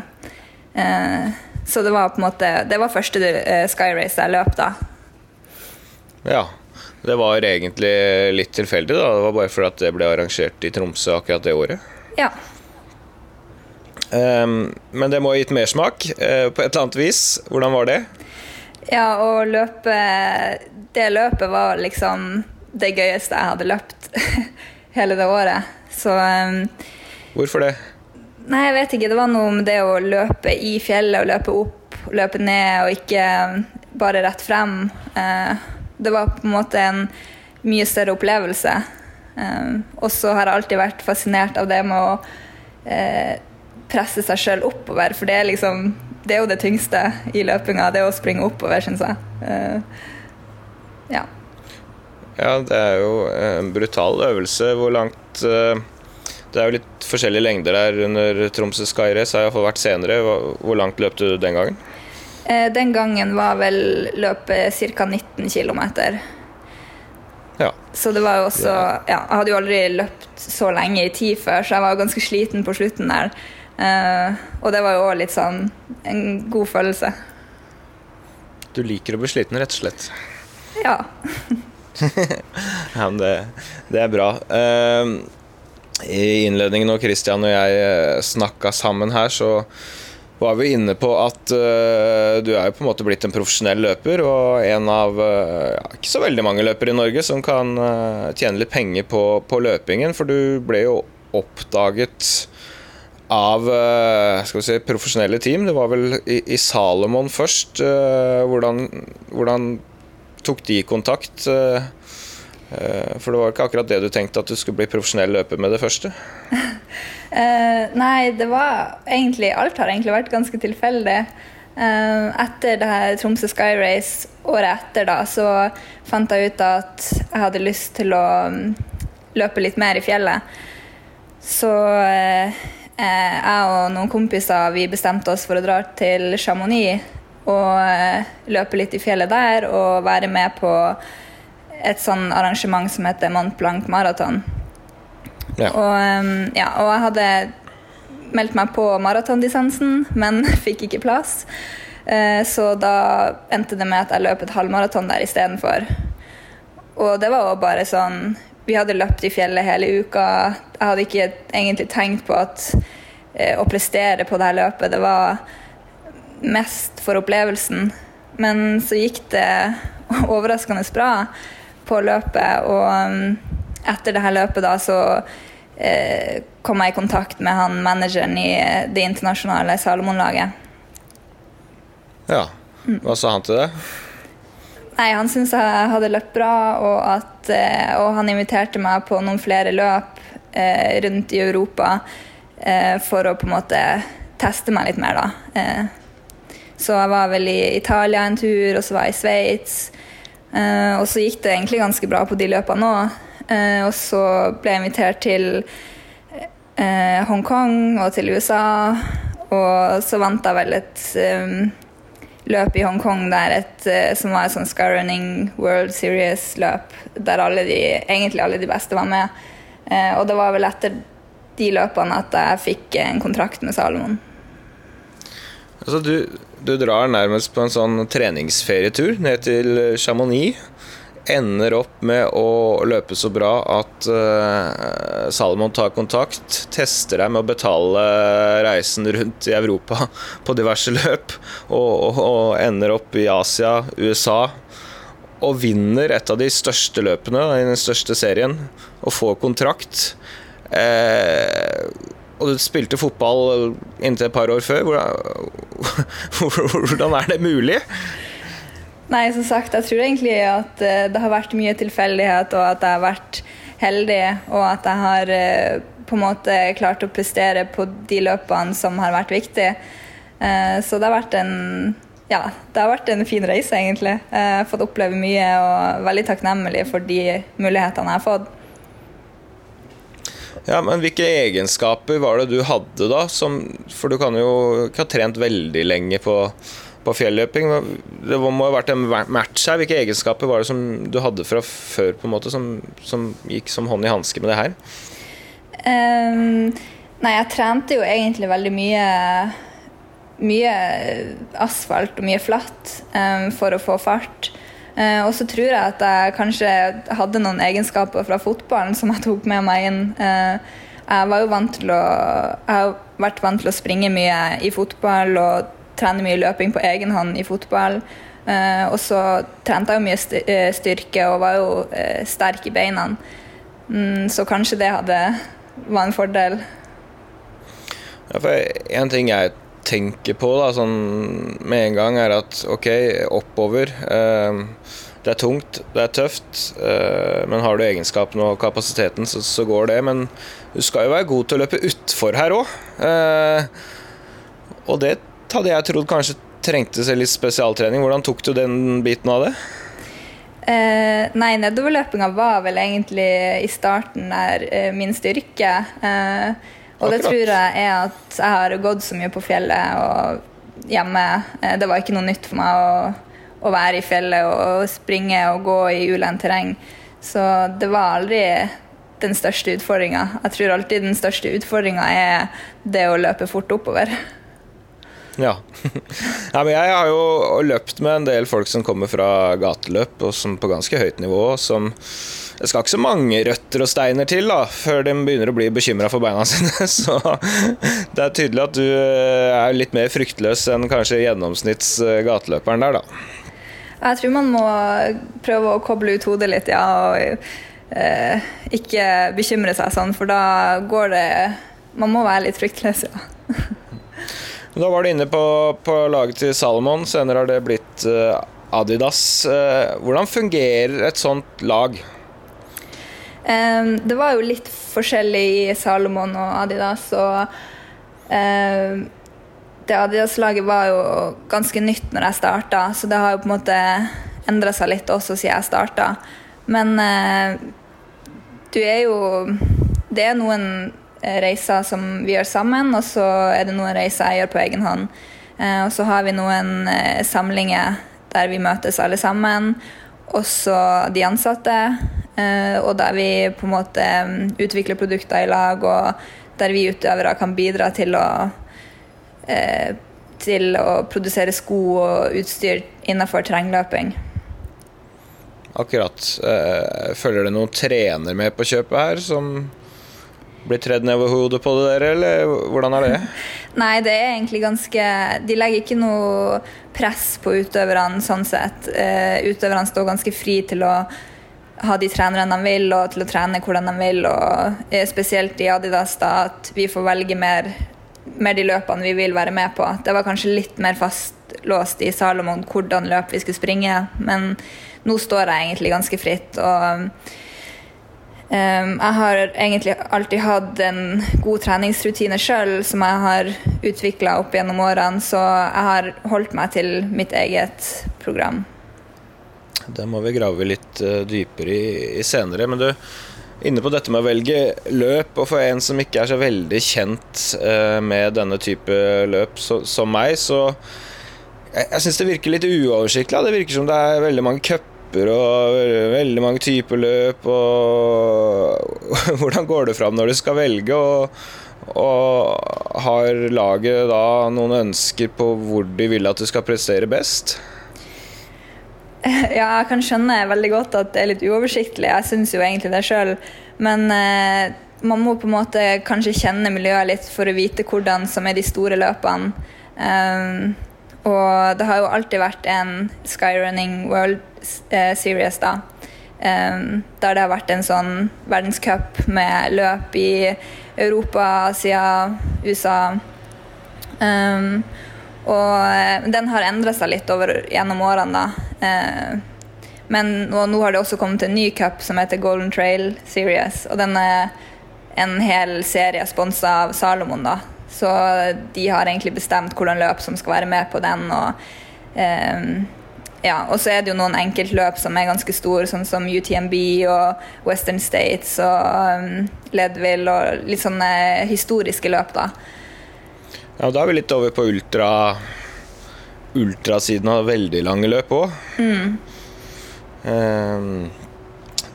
Uh, så det var på en måte Det var første uh, Sky Race jeg løp da. Ja. Det var egentlig litt tilfeldig, da. Det var bare fordi det ble arrangert i Tromsø akkurat det året. Ja. Um, men det må ha gitt mersmak uh, på et eller annet vis. Hvordan var det? Ja, å løpe Det løpet var liksom det gøyeste jeg hadde løpt hele det året. Så um, Hvorfor det? Nei, jeg vet ikke. Det var noe med det å løpe i fjellet og løpe opp, løpe ned og ikke bare rett frem. Uh, det var på en måte en mye større opplevelse. Uh, og så har jeg alltid vært fascinert av det med å eh, presse seg sjøl oppover, for det er liksom det er jo det tyngste i løpinga, det å springe oppover, syns jeg. Uh, ja. Ja, det er jo en brutal øvelse. Hvor langt uh, Det er jo litt forskjellige lengder der under Tromsø Sky Race, har iallfall vært senere. Hvor langt løp du den gangen? Uh, den gangen var vel løpet ca. 19 km. Ja. Så det var jo også ja, Jeg hadde jo aldri løpt så lenge i tid før, så jeg var ganske sliten på slutten der. Uh, og det var jo òg litt sånn en god følelse. Du liker å bli sliten, rett og slett? Ja. ja, men det, det er bra. Uh, I innledningen når Christian og jeg snakka sammen her, så var vi inne på at uh, du er jo på en måte blitt en profesjonell løper, og en av uh, ja, ikke så veldig mange løpere i Norge som kan uh, tjene litt penger på, på, løpingen, for du ble jo oppdaget av skal vi si, profesjonelle team. Det var vel i, i Salomon først. Hvordan, hvordan, tok de kontakt? For det var ikke akkurat det du tenkte, at du skulle bli profesjonell løper med det første? Uh, nei, det var egentlig Alt har egentlig vært ganske tilfeldig. Uh, etter det her Tromsø Sky Race året etter, da, så fant jeg ut at jeg hadde lyst til å um, løpe litt mer i fjellet. Så uh, jeg og noen kompiser vi bestemte oss for å dra til Chamonix og løpe litt i fjellet der og være med på et sånn arrangement som heter Mont Blanc Marathon. Ja. Og, um, ja, og jeg hadde meldt meg på maratondistansen, men fikk ikke plass. Uh, så da endte det med at jeg løp et halvmaraton der istedenfor. Og det var jo bare sånn Vi hadde løpt i fjellet hele uka. Jeg hadde ikke egentlig tenkt på at uh, å prestere på det her løpet, det var mest for opplevelsen. Men så gikk det overraskende bra på løpet, og um, etter det her løpet da, så eh, kom jeg i kontakt med han manageren i eh, det internasjonale Salomon-laget. Ja. Hva sa han til det? Nei, Han syntes jeg hadde løpt bra, og, at, eh, og han inviterte meg på noen flere løp eh, rundt i Europa eh, for å på en måte teste meg litt mer, da. Eh, så jeg var vel i Italia en tur, og så var jeg i Sveits. og så gikk det egentlig ganske bra på de løpene òg. Eh, og så ble jeg invitert til eh, Hongkong og til USA. Og så vant jeg vel et um, løp i Hongkong der et, eh, som var et sånn Skyrunning World Series-løp, der alle de, egentlig alle de beste var med. Eh, og det var vel etter de løpene at jeg fikk en kontrakt med Salomon. Altså, du, du drar nærmest på en sånn treningsferietur ned til Chamonix. Ender opp med å løpe så bra at uh, Salomon tar kontakt, tester deg med å betale reisen rundt i Europa på diverse løp, og, og, og ender opp i Asia, USA, og vinner et av de største løpene i den største serien, og får kontrakt. Uh, og du spilte fotball inntil et par år før. Hvordan, hvordan er det mulig? Nei, som sagt, jeg tror egentlig at eh, det har vært mye tilfeldighet, og at jeg har vært heldig, og at jeg har eh, på en måte klart å prestere på de løpene som har vært viktige. Eh, så det har vært en ja, det har vært en fin reise, egentlig. Jeg har fått oppleve mye og er veldig takknemlig for de mulighetene jeg har fått. Ja, men Hvilke egenskaper var det du hadde da? Som, for du kan jo ikke ha trent veldig lenge på, på fjelløping. Det må ha vært en match her. Hvilke egenskaper var det som du hadde fra før på en måte, som, som gikk som hånd i hanske med det her? Um, nei, jeg trente jo egentlig veldig mye mye asfalt og mye flatt um, for å få fart. Uh, og så tror jeg at jeg kanskje hadde noen egenskaper fra fotballen som jeg tok med meg inn. Uh, jeg var jo vant til å Jeg har vært vant til å springe mye i fotball og trene mye løping på egen hånd i fotball. Uh, og så trente jeg jo mye styrke og var jo sterk i beina. Mm, så kanskje det hadde var en fordel. Ja, for en ting jeg tenker på da, sånn med en gang, er at ok, oppover. Uh, det er tungt, det er tøft, eh, men har du egenskapene og kapasiteten, så, så, går det. Men du skal jo være god til å løpe utfor her òg. Eh, og det hadde jeg trodd kanskje trengte seg litt spesialtrening. Hvordan tok du den biten av det? Eh, nei, nedoverløpinga var vel egentlig i starten der eh, min styrke. Eh, og det tror jeg er at jeg har gått så mye på fjellet og hjemme. Eh, det var ikke noe nytt for meg å, å være i fjellet og springe og gå i ulendt terreng. Så det var aldri den største utfordringa. Jeg tror alltid den største utfordringa er det å løpe fort oppover. Ja. ja jeg har jo løpt med en del folk som kommer fra gateløp, og som på ganske høyt nivå, som det skal ikke så mange røtter og steiner til da, før de begynner å bli bekymra for beina sine. Så det er tydelig at du eh, er litt mer fryktløs enn kanskje gjennomsnitts eh, gateløperen der, da. Jeg tror man må prøve å koble ut hodet litt, ja. Og eh, ikke bekymre seg sånn, for da går det Man må være litt fryktløs, ja. Da var du inne på, på laget til Salomon, senere har det blitt uh, Adidas. Uh, hvordan fungerer et sånt lag? Det var jo litt forskjellig i Salomon og Adidas. Og det Adidas-laget var jo ganske nytt når jeg starta, så det har jo på en måte endra seg litt også siden jeg starta. Men uh, du er jo Det er noen reiser som vi gjør sammen, og så er det noen reiser jeg gjør på egen hånd. Uh, og så har vi noen uh, samlinger der vi møtes alle sammen. Også de ansatte. Eh, og der vi på en måte utvikler produkter i lag, og der vi utøvere kan bidra til å eh, til å produsere sko og utstyr innenfor terrengløping. Akkurat. Eh, følger det noen trener med på kjøpet her, som blir tredd ned over hodet på det der, eller hvordan er det? Nei, det er egentlig ganske De legger ikke noe press på utøverne sånn sett. Utøverne står ganske fri til å ha de trenerne de vil, og til å trene hvordan de vil. Og spesielt i Adidas da, at vi får velge mer, mer, de løpene vi vil være med på. Det var kanskje litt mer fastlåst i Salomon hvordan løp vi skulle springe, men nå står jeg egentlig ganske fritt. og jeg har egentlig alltid hatt en god treningsrutine sjøl som jeg har utvikla opp gjennom årene, så jeg har holdt meg til mitt eget program. Det må vi grave litt uh, dypere i, senere. Men du, inne på dette med å velge løp, og for en som ikke er så veldig kjent uh, med denne type løp som meg, så Jeg, jeg syns det virker litt uoversiktlig. Det virker som det er veldig mange cuper og veldig mange typer løp. Og hvordan går det fram når du skal velge? Og, og har laget da noen ønsker på hvor de vil at du skal prestere best? Ja, jeg kan skjønne veldig godt at det er litt uoversiktlig. Jeg syns jo egentlig det sjøl. Men eh, man må på en måte kanskje kjenne miljøet litt for å vite hvordan som er de store løpene. Um, og det har jo alltid vært en Skyrunning World Series, da. Der det har vært en sånn verdenscup med løp i Europa, Asia, USA. Og eh, den har endra seg litt over, gjennom årene, da. Eh, men nå, nå har det også kommet en ny cup som heter Golden Trail Series. Og den er en hel serie sponsa av Salomon, da. Så de har egentlig bestemt hvordan løp som skal være med på den. Og, eh, ja, og så er det jo noen enkeltløp som er ganske store, sånn som UTMB og Western States og um, Leadville og litt sånne historiske løp, da. Ja, og Da er vi litt over på ultra ultrasiden av veldig lange løp òg.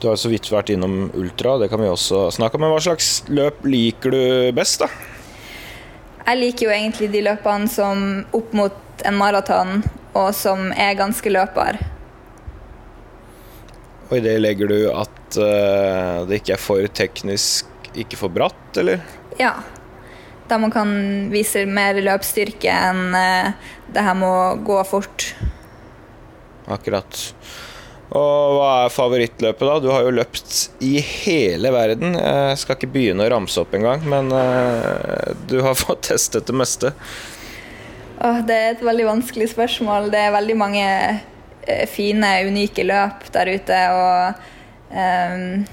du har så vidt vært innom ultra, det kan vi også snakke om. Men hva slags løp liker du best, da? Jeg liker jo egentlig de løpene som opp mot en maraton, og som er ganske løpbar. Og i det legger du at uh, det ikke er for teknisk, ikke for bratt, eller? Ja. Da man kan vise mer løpsstyrke enn uh, det her med å gå fort. Akkurat. Og hva er favorittløpet, da? Du har jo løpt i hele verden. Jeg skal ikke begynne å ramse opp engang, men uh, du har fått testet det meste. Åh, det er et veldig vanskelig spørsmål. Det er veldig mange eh, fine, unike løp der ute. Og, ehm,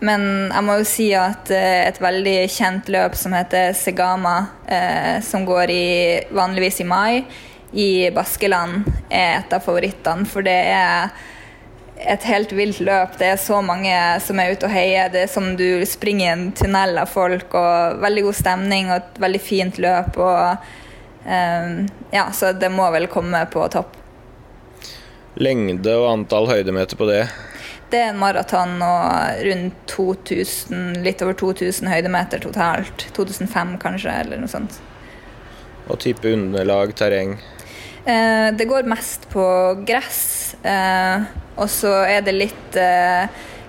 men jeg må jo si at eh, et veldig kjent løp som heter Segama, eh, som går i, vanligvis i mai, i Baskeland, er et av favorittene. For det er et helt vilt løp. Det er så mange som er ute og heier. Det er som du springer i en tunnel av folk, og veldig god stemning og et veldig fint løp. og ja, Så det må vel komme på topp. Lengde og antall høydemeter på det. Det er en maraton og rundt 2000, litt over 2000 høydemeter totalt. 2005 kanskje, eller noe sånt. Og type underlag, terreng. Eh, det går mest på gress, eh, og så er det litt eh,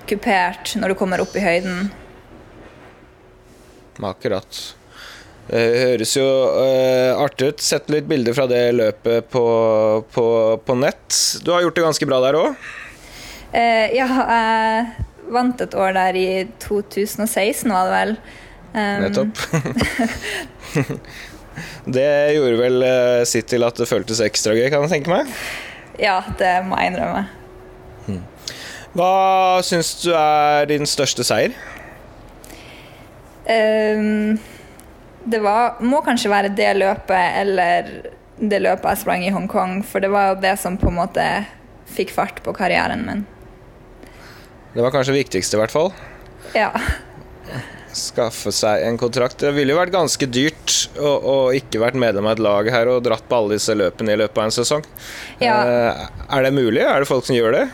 kupert når du kommer opp i høyden. Akkurat. Det høres jo eh, artig ut. Sett litt bilder fra det løpet på, på, på nett. Du har gjort det ganske bra der òg. Eh, ja, jeg vant et år der i 2016, var det vel. Um, Nettopp. det gjorde vel eh, sitt til at det føltes ekstra gøy, kan jeg tenke meg. Ja, det må jeg innrømme. Hva syns du er din største seier? Um, det var, må kanskje være det løpet eller det løpet jeg sprang i Hongkong, for det var jo det som på en måte fikk fart på karrieren min. Det var kanskje det viktigste, i hvert fall. Ja. Skaffe seg en kontrakt. Det ville jo vært ganske dyrt å, å ikke vært medlem av et lag her og dratt på alle disse løpene i løpet av en sesong. Ja. Eh, er det mulig? Er det folk som gjør det?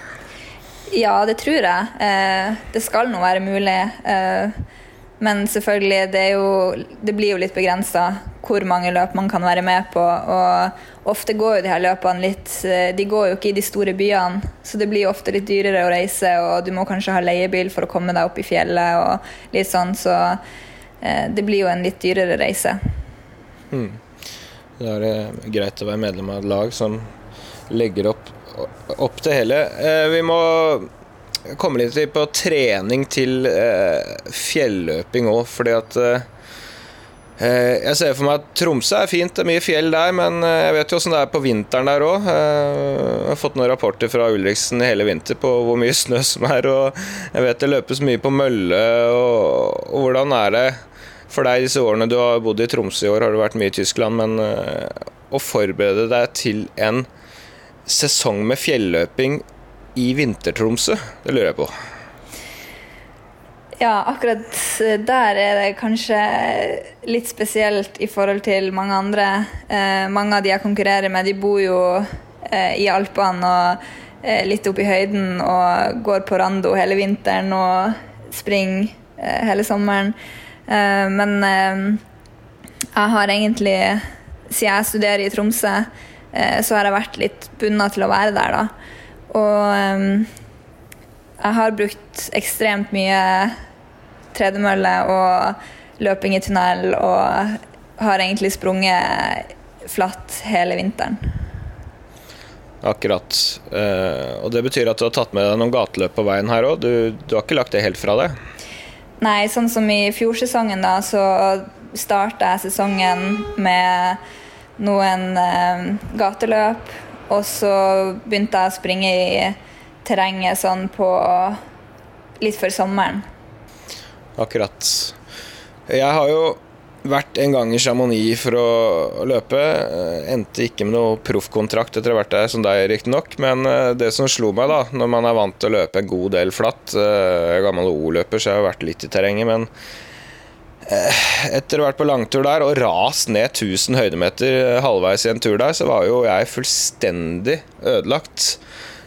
Ja, det tror jeg. Eh, det skal nå være mulig. Men selvfølgelig, det, jo, det blir jo litt begrensa hvor mange løp man kan være med på. Og ofte går jo de her løpene litt eh, De går jo ikke i de store byene, så det blir jo ofte litt dyrere å reise, og du må kanskje ha leiebil for å komme deg opp i fjellet og litt sånn, så eh, det blir jo en litt dyrere reise. Da er det greit å være medlem av et lag som legger opp, opp det hele. Eh, vi må komme litt på trening til eh, fjelløping òg, fordi at eh, eh, Jeg ser for meg at Tromsø er fint, det er mye fjell der, men eh, jeg vet jo åssen det er på vinteren der òg. Jeg har fått noen rapporter fra Ulriksen hele vinter på hvor mye snø som er, og jeg vet det løpes mye på mølle. Og, og hvordan er det for deg disse årene du har bodd i Tromsø i år, har du vært mye i Tyskland, men eh, å forberede deg til en sesong med fjelløping i Vinter-Tromsø, det lurer jeg på. Ja, akkurat der er det kanskje litt spesielt i forhold til mange andre. Eh, mange av de jeg konkurrerer med, de bor jo eh, i Alpene og eh, litt oppe i høyden og går på rando hele vinteren og springer eh, hele sommeren. Eh, men eh, jeg har egentlig, siden jeg studerer i Tromsø, eh, så har jeg vært litt bundet til å være der, da. Og um, jeg har brukt ekstremt mye tredemølle og løping i tunnel og har egentlig sprunget flatt hele vinteren. Akkurat. Uh, og det betyr at du har tatt med deg noen gateløp på veien her òg. Du, du har ikke lagt det helt fra deg? Nei, sånn som i fjorsesongen, da, så starta jeg sesongen med noen uh, gateløp. Og så begynte jeg å springe i terrenget sånn på litt før sommeren. Akkurat. Jeg har jo vært en gang i Chamonix for å løpe. Eh, Endte ikke med noe proffkontrakt etter å ha vært der som deg, riktignok. Men eh, det som slo meg, da, når man er vant til å løpe en god del flatt eh, Jeg er gammel O-løper, så jeg har vært litt i terrenget, men eh, etter å ha vært på langtur der og rast ned 1000 høydemeter halvveis i en tur der, så var jo jeg fullstendig ødelagt.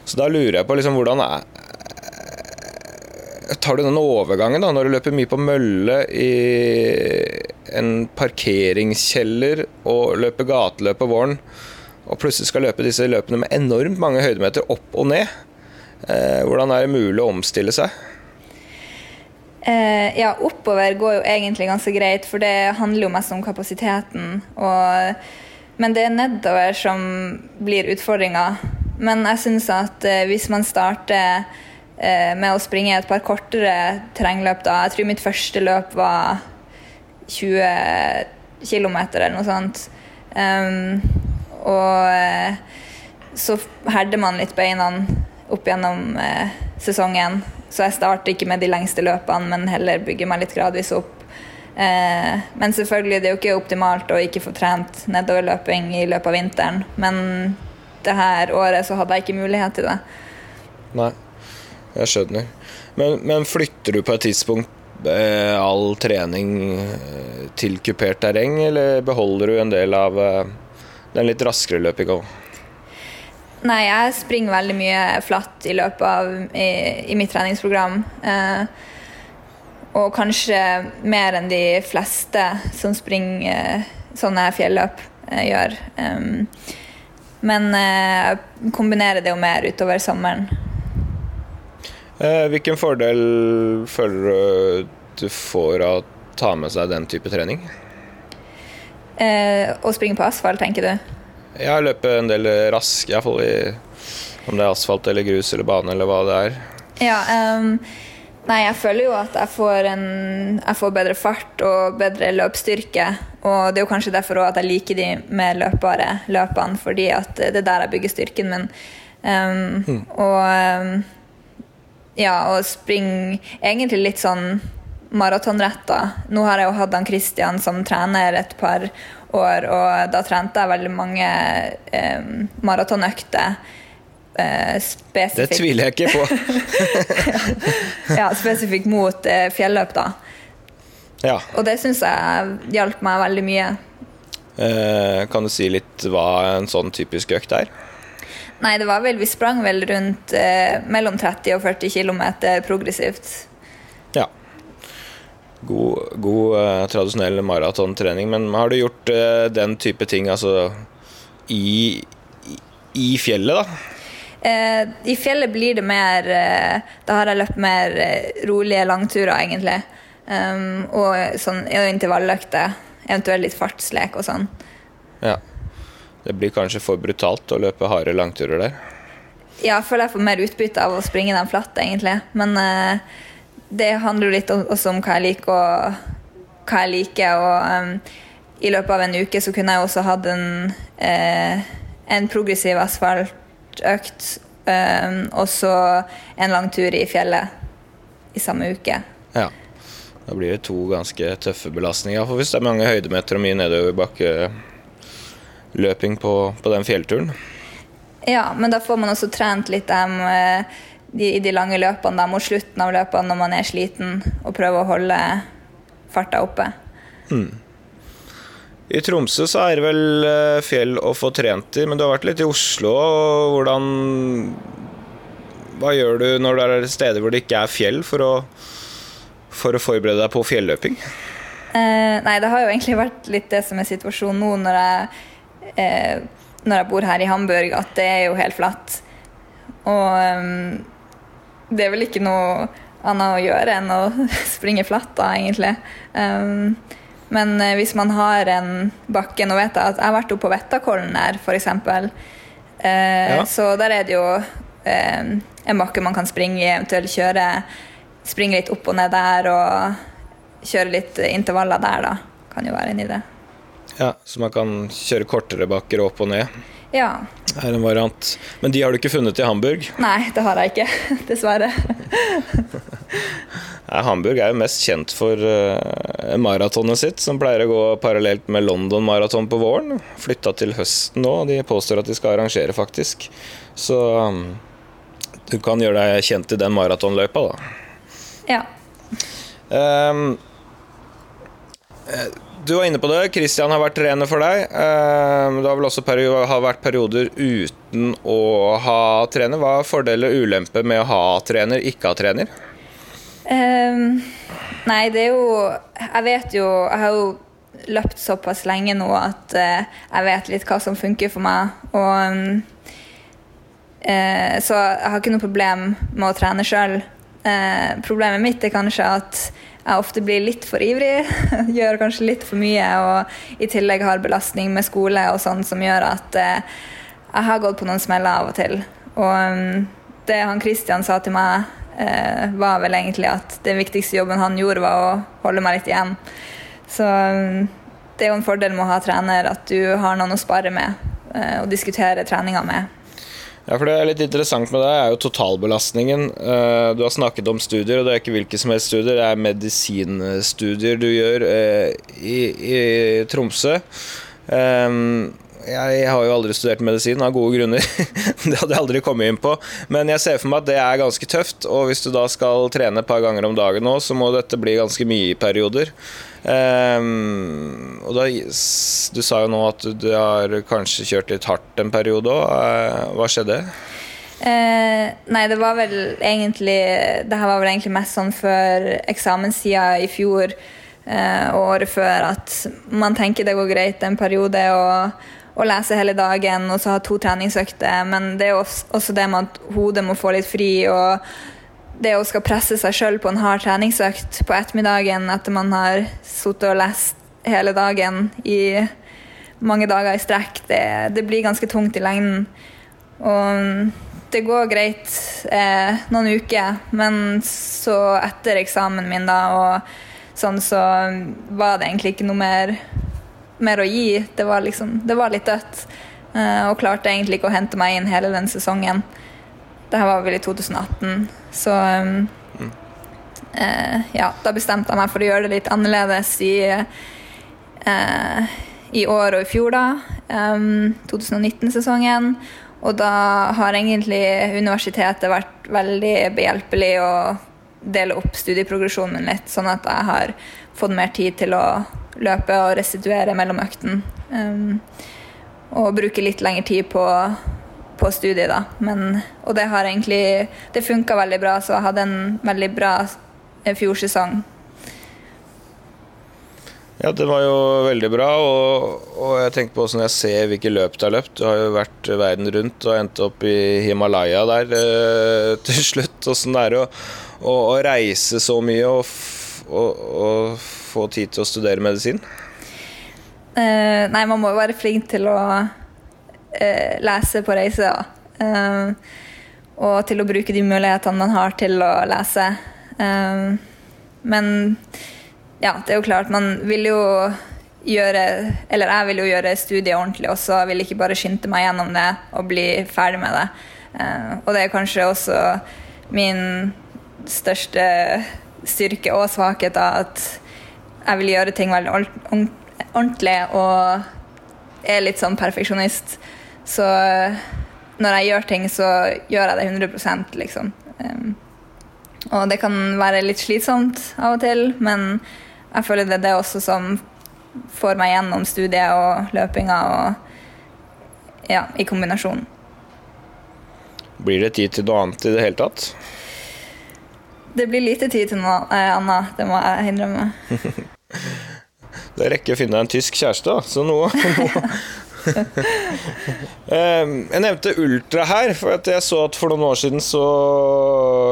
Så da lurer jeg på liksom hvordan er Tar du den overgangen da, når du løper mye på mølle i en parkeringskjeller og løper gateløp på våren, og plutselig skal løpe disse løpene med enormt mange høydemeter opp og ned? Eh, hvordan er det mulig å omstille seg? Eh, ja, oppover går jo egentlig ganske greit, for det handler jo mest om kapasiteten. Og, men det er nedover som blir utfordringa. Men jeg syns at eh, hvis man starter eh, med å springe et par kortere terrengløp, da Jeg tror mitt første løp var 20 km eller noe sånt. Um, og eh, så herder man litt beina opp gjennom eh, sesongen. Så jeg starter ikke med de lengste løpene, men heller bygger meg litt gradvis opp. Eh, men selvfølgelig, det er jo ikke optimalt å ikke få trent nedoverløping i løpet av vinteren. Men det her året så hadde jeg ikke mulighet til det. Nei, jeg skjønner. Men, men flytter du på et tidspunkt eh, all trening eh, til kupert terreng, eller beholder du en del av eh, den litt raskere løpinga? Nei, jeg springer veldig mye flatt i løpet av i, i mitt treningsprogram. Eh, og kanskje mer enn de fleste som springer eh, sånne fjelløp, eh, gjør. Um, men eh, jeg kombinerer det jo mer utover sommeren. Eh, hvilken fordel føler du du får av å ta med seg den type trening? Eh, å springe på asfalt, tenker du? Jeg har løpet en del rask, iallfall i om det er asfalt eller grus eller bane eller hva det er. Ja, um, nei, jeg føler jo at jeg får, en, jeg får bedre fart og bedre løpsstyrke. Og det er jo kanskje derfor også at jeg liker de mer løpbare løpene, fordi at det er der jeg bygger styrken min. Ehm, Og um, ja, og springe egentlig litt sånn maratonretta. Nå har jeg jo hatt han Christian som trener et par år, og da trente jeg veldig mange eh, maratonøkter. Eh, Det tviler jeg ikke på. ja, spesifikt mot eh, fjelløp, da. Ja. Og det syns jeg hjalp meg veldig mye. Eh, kan du si litt hva en sånn typisk økt er? Nei, det var vel Vi sprang vel rundt eh, mellom 30 og 40 km progressivt. God, god eh, tradisjonell maratontrening. Men har du gjort eh, den type ting altså i, i, i fjellet, da? Eh, I fjellet blir det mer eh, Da har jeg løpt mer eh, rolige langturer, egentlig. Um, og sånn intervalløkter. Eventuelt litt fartslek og sånn. Ja. Det blir kanskje for brutalt å løpe harde langturer der. Ja, jeg føler jeg får mer utbytte av å springe den flatt, egentlig. Men eh, det handler jo litt om- også om hva jeg liker. Og, hva jeg liker og um, I løpet av en uke så kunne jeg også hatt en, eh, en progressiv asfaltøkt. Um, og så en lang tur i fjellet i samme uke. Ja. Da blir det to ganske tøffe belastninger. For hvis det er mange høydemeter og mye nedoverbakkeløping på, på den fjellturen. Ja, men da får man også trent litt de, de, i de lange løpene da, mot slutten av løpene når man er sliten, og prøve å holde farta oppe. I Tromsø så er det vel eh, fjell å få trent i, men du har vært litt i Oslo. og Hvordan Hva gjør du når det er steder hvor det ikke er fjell, for å, for å forberede deg på fjelløping? Eh, nei, det har jo egentlig vært litt det som er situasjonen nå når jeg, eh, når jeg bor her i Hamburg, at det er jo helt flatt. Og ehm, det er vel ikke noe annet å gjøre enn å springe flatt, da, egentlig. Um, men eh, hvis man har en bakke Nå vet jeg at jeg har vært oppe på Vettakollen der, f.eks. Uh, Ja. Så der er det jo uh, en bakke man kan springe i, eventuelt kjøre Springe litt opp og ned der og kjøre litt intervaller der, da. Kan jo være en idé. Ja, Så man kan kjøre kortere bakker opp og ned. Ja. er en variant. Men de har du ikke funnet i Hamburg? Nei, det har jeg ikke. Dessverre. Nei, Hamburg er jo mest kjent for uh, maratonet sitt, som pleier å gå parallelt med London Marathon på våren. Flytta til høsten nå, og de påstår at de skal arrangere, faktisk. Så um, du kan gjøre deg kjent i den maratonløypa, da. Ja. Um, eh, du var inne på det. Christian har vært trener for deg. Du det har vel også har vært perioder uten å ha trener. Hva er fordeler og ulemper med å ha trener, ikke ha trener? Um, nei, det er jo Jeg vet jo Jeg har jo løpt såpass lenge nå at uh, jeg vet litt hva som funker for meg. Og um, uh, Så jeg har ikke noe problem med å trene sjøl. Uh, problemet mitt er kanskje at jeg ofte blir litt for ivrig. gjør kanskje litt for mye og i tillegg har belastning med skole og sånn som gjør at eh, jeg har gått på noen smeller av og til. Og um, det han Kristian sa til meg, eh, var vel egentlig at den viktigste jobben han gjorde, var å holde meg litt igjen. Så um, det er jo en fordel med å ha trener at du har noen å spare med eh, og diskutere treninga med. Ja, for Det er litt interessant med deg, er jo totalbelastningen. Eh, Du har snakket om studier, og det er ikke hvilke som helst studier. Det er medisinstudier du gjør eh, i, i Tromsø. Ehm, Jeg har jo aldri studert medisin, av gode grunner. Det hadde jeg aldri kommet inn på. Men jeg ser for meg at det er ganske tøft, og hvis du da skal trene et par ganger om dagen nå, så må dette bli ganske mye i perioder. Ehm, og da, du sa jo nå at du har kanskje kjørt litt hardt en periode òg. Hva skjedde? Eh, nei, det var vel egentlig Det her var vel egentlig mest sånn før eksamenstida i fjor eh, og året før at man tenker det går greit en periode å, lese hele dagen og så ha to treningsøkter, men det er også det med at hodet må få litt fri. og det å skal presse seg sjøl på en hard treningsøkt på ettermiddagen etter man har sittet og lest hele dagen i mange dager i strekk, det, det blir ganske tungt i lengden. Og det går greit eh, noen uker, men så etter eksamen min da, og sånn, så var det egentlig ikke noe mer, mer å gi. Det var liksom, det var litt dødt. Eh, og klarte egentlig ikke å hente meg inn hele den sesongen. Det her var vel i 2018, så um, eh, Ja, da bestemte jeg meg for å gjøre det litt annerledes i, eh, i år og i fjor, da. Um, 2019-sesongen. Og da har egentlig universitetet vært veldig behjelpelig å dele opp studieprogresjonen min litt, sånn at jeg har fått mer tid til å løpe og restituere mellom økten. Um, og bruke litt lengre tid på, på studiet, da. Men, og det har egentlig Det funka veldig bra, så jeg hadde en veldig bra eh, fjorsesong. Ja, det var jo veldig bra, og, og jeg tenker på når jeg ser hvilke løp du har løpt. Du har jo vært verden rundt og endt opp i Himalaya der eh, til slutt. Åssen det er å, å, å reise så mye og, og, og få tid til å studere medisin. Eh, nei, man må jo være flink til å lese på reise. Eh, og til å bruke de mulighetene man har til å lese. Eh, men ja, det er jo klart, man vil jo gjøre Eller jeg vil jo gjøre studiet ordentlig også. Jeg vil ikke bare skynde meg gjennom det og bli ferdig med det. Eh, og det er kanskje også min største styrke og svakhet, da, at jeg vil gjøre ting veldig ord- ord- ordentlig og er litt sånn perfeksjonist. Så når jeg gjør ting, så gjør jeg det 100 liksom. Um, og det kan være litt slitsomt av og til, men jeg føler det er det også som får meg gjennom studiet og løpinga og ja, i kombinasjon. Blir det tid til noe annet i det hele tatt? Det blir lite tid til noe eh, annet, det må jeg innrømme. Det rekker å finne deg en tysk kjæreste, da. Så nå, noe. Ehm, Jeg nevnte ultra her, for at jeg så at for noen år siden så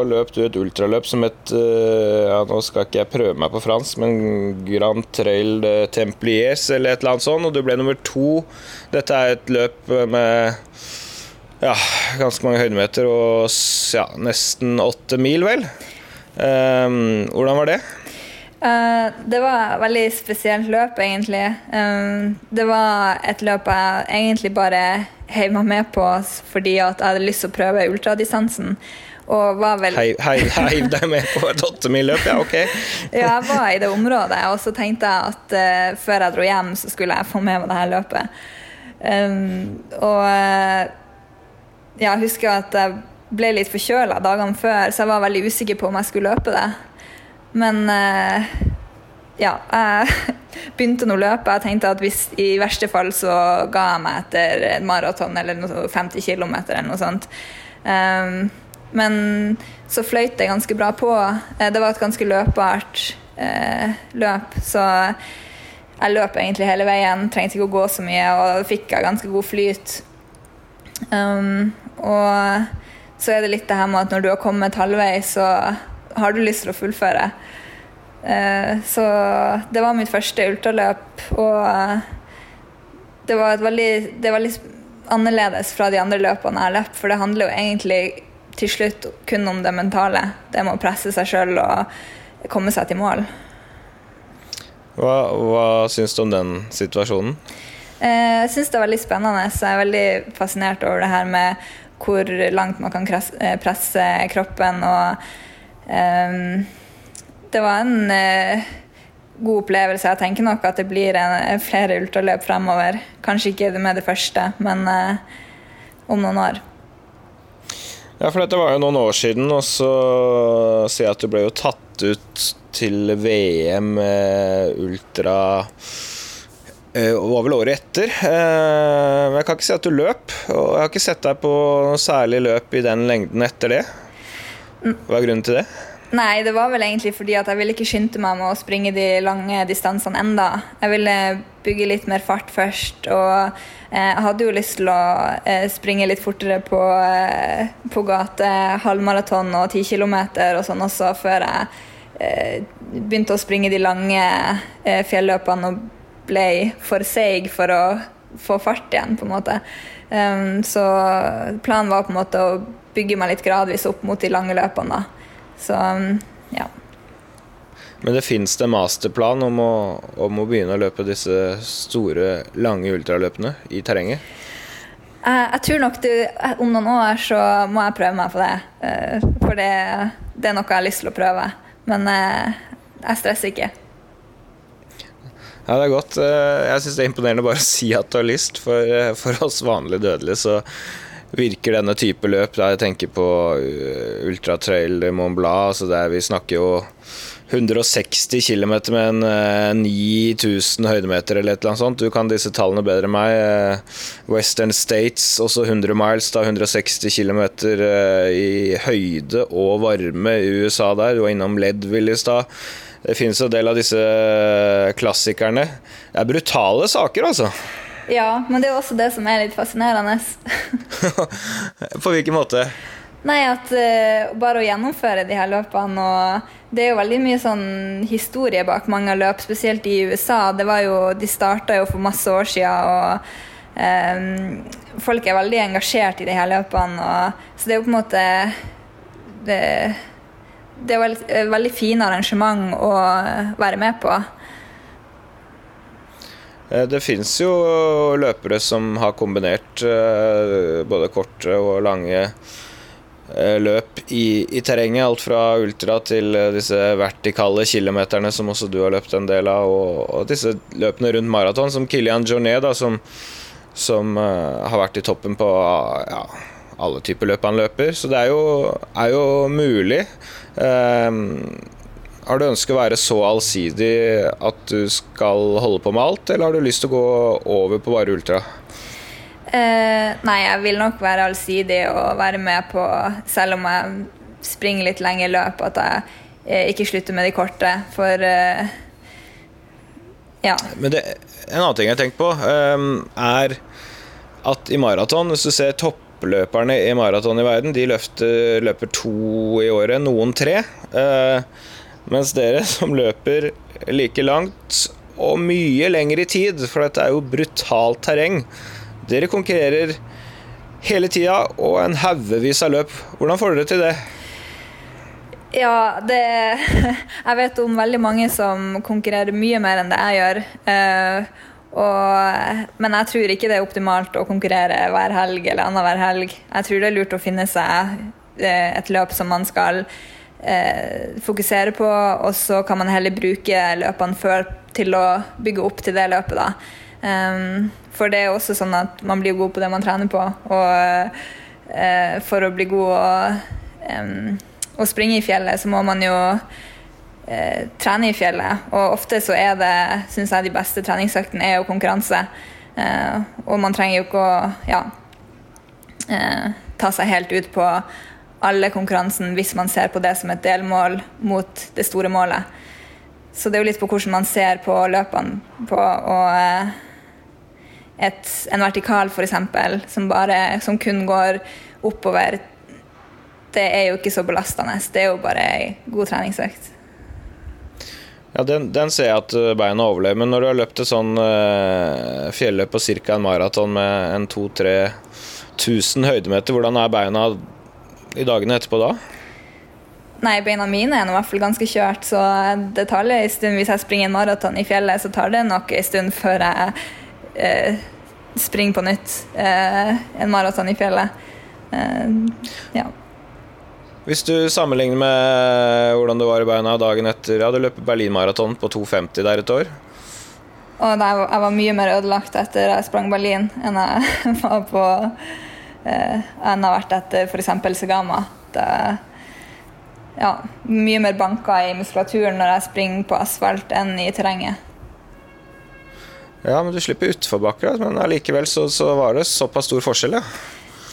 løp du et ultraløp som het eh, ja, Nå skal ikke jeg prøve meg på fransk, men Grand Trail Templiers eller et eller annet sånt, og du ble nummer to. Dette er et løp med ja, ganske mange høydemeter og ja, nesten åtte mil, vel. Um, hvordan var det? Eh, det var et veldig spesielt løp, egentlig. Det var et løp jeg egentlig bare heiv meg med på fordi at jeg hadde lyst til å prøve ultradistansen. Og var vel Heiv hei, hei, deg med på et løp Ja, ok. Ja, jeg var i det området, og så tenkte jeg at uh, før jeg dro hjem, så skulle jeg få med meg det her løpet. Um, og eh, ja, jeg husker at jeg ble litt forkjøla dagene før, så jeg var veldig usikker på om jeg skulle løpe det. Men eh, ja, jeg begynte nå å løpe. Jeg tenkte at hvis i verste fall så ga jeg meg etter et maraton eller noe, 50 km eller noe sånt. Um, men så fløyt det ganske bra på. Eh, Det var et ganske løpbart eh, løp, så jeg løp egentlig hele veien. Trengte ikke å gå så mye, og fikk ganske god flyt. Um, og så er det litt det her med at når du har kommet halvveis, så har du lyst til å fullføre. Eh, så det var mitt første ultraløp, og eh, det var et veldig, det var litt annerledes fra de andre løpene jeg har løpt, for det handler jo egentlig til slutt kun om det mentale. Det med å presse seg sjøl og komme seg til mål. Hva, hva syns du om den situasjonen? Eh, Jeg syns det er veldig spennende. Så jeg er veldig fascinert over det her med hvor langt man kan presse kroppen. Og det var en eh, god opplevelse. Jeg tenker nok at det blir en, flere ultraløp fremover. Kanskje ikke med det første, men eh, om noen år. Ja, for dette var jo noen år siden, og så sier jeg at du ble jo tatt ut til VM eh, ultra eh, var vel året etter. Eh, Men jeg kan ikke si at du løp, og jeg har ikke sett deg på noe særlig løp i den lengden etter det. Hva er grunnen til det? Nei, det var vel egentlig fordi at jeg ville ikke skynde meg med å springe de lange distansene enda. Jeg ville bygge litt mer fart først, og eh, jeg hadde jo lyst til å eh, springe litt fortere på, eh, på gate, halvmaraton og 10 km og sånn også, før jeg begynte å springe de lange fjelløpene og ble for seig for å få fart igjen, på en måte. Um, så planen var på en måte å bygge meg litt gradvis opp mot de lange løpene. Så um, ja. Men det fins det masterplan om å, om å begynne å løpe disse store, lange ultraløpene i terrenget? Jeg, jeg tror nok du, om noen år så må jeg prøve meg på det. eh, For det, det er noe jeg har lyst til å prøve. Men eh, jeg stresser ikke. Ja, det er godt. Eh, Jeg syns det er imponerende bare å si at du har lyst. For, eh, for oss vanlige dødelige så virker denne type løp Da jeg tenker på uh, Ultratrail Mont Blanc, altså der vi snakker jo 160 km med en eh, 9000 høydemeter eller et eller annet sånt. Du kan disse tallene bedre enn meg. Eh, Western States, også 100 miles, da 160 km i høyde og varme i USA der. Du var innom Leadville i stad. Det finnes en del av disse klassikerne. Det er brutale saker, altså. Ja, men det er også det som er litt fascinerende. På hvilken måte? Nei, at uh, bare å gjennomføre de her løpene og Det er jo veldig mye sånn historie bak mange løp, spesielt i USA. Det var jo, de starta jo for masse år siden, og um, folk er veldig engasjert i de her løpene. Og, så det er jo på en måte Det, det er veldig, eh, veldig fine arrangement å være med på. Eh, Det fins jo løpere som har kombinert eh, både korte og lange eh, løp i, i terrenget. Alt fra ultra til disse vertikale kilometerne som også du har løpt en del av, og, og disse løpene rundt maraton, som Kilian Jornet, da, som, som har vært i toppen på ja, alle typer løp han løper, så det er jo, er jo mulig. Eh, har du ønsket å være så allsidig at du skal holde på med alt, eller har du lyst til å gå over på bare ultra? Eh, nei, jeg vil nok være allsidig og være med på, selv om jeg springer litt lengre løp, at jeg eh, ikke slutter med de korte. For eh, ja. Men det, en annen ting jeg tenker på, ehm, er at i maraton, hvis du ser toppløperne i maraton i verden, de løfter, løper to i året, noen tre. Eh, mens dere som løper like langt og mye lenger i tid, for dette er jo brutalt terreng, dere konkurrerer hele tida og en haugevis av løp. Hvordan får dere til det? Ja, det Jeg vet om veldig mange som konkurrerer mye mer enn det jeg gjør. Eh, og, men jeg tror ikke det er optimalt å konkurrere hver helg eller annenhver helg. Jeg tror det er lurt å finne seg eh, et løp som man skal eh, fokusere på, og så kan man heller bruke løpene før til å bygge opp til det løpet. da. Um, for det er også sånn at man blir god på det man trener på. Og uh, for å bli god og, um, å springe i fjellet, så må man jo uh, trene i fjellet. Og ofte så er det, syns jeg, de beste treningsøktene er jo konkurranse. Uh, og man trenger jo ikke å ja, ta seg helt ut på alle konkurransen hvis man ser på det som et delmål mot det store målet. Så det er jo litt på hvordan man ser på løpene. På, og et, en vertikal, f.eks., som, som kun går oppover, det er jo ikke så belastende. Det er jo bare ei god treningsøkt. Ja, den, den, ser jeg at beina overlever, men når du har løpt et sånn uh, fjelløp på ca. en maraton med en 2000-3000 høydemeter, hvordan er beina i dagene etterpå da? Nei, beina mine er i hvert fall ganske kjørt, så det tar en stund. Hvis jeg springer en maraton i fjellet, så tar det nok en stund før jeg eh, springer på nytt eh, en maraton i fjellet. Eh, ja. Hvis du sammenligner med hvordan det var i beina dagen etter Ja, du løp Berlin-maraton på 2,50 der et år. Og jeg var mye mer ødelagt etter jeg sprang Berlin enn jeg var på enn jeg har vært etter f.eks. Segama. Det, ja, mye mer banker i muskulaturen når jeg springer på asfalt enn i terrenget. Ja, men du slipper utforbakker, men allikevel så, så, var det såpass stor forskjell, ja.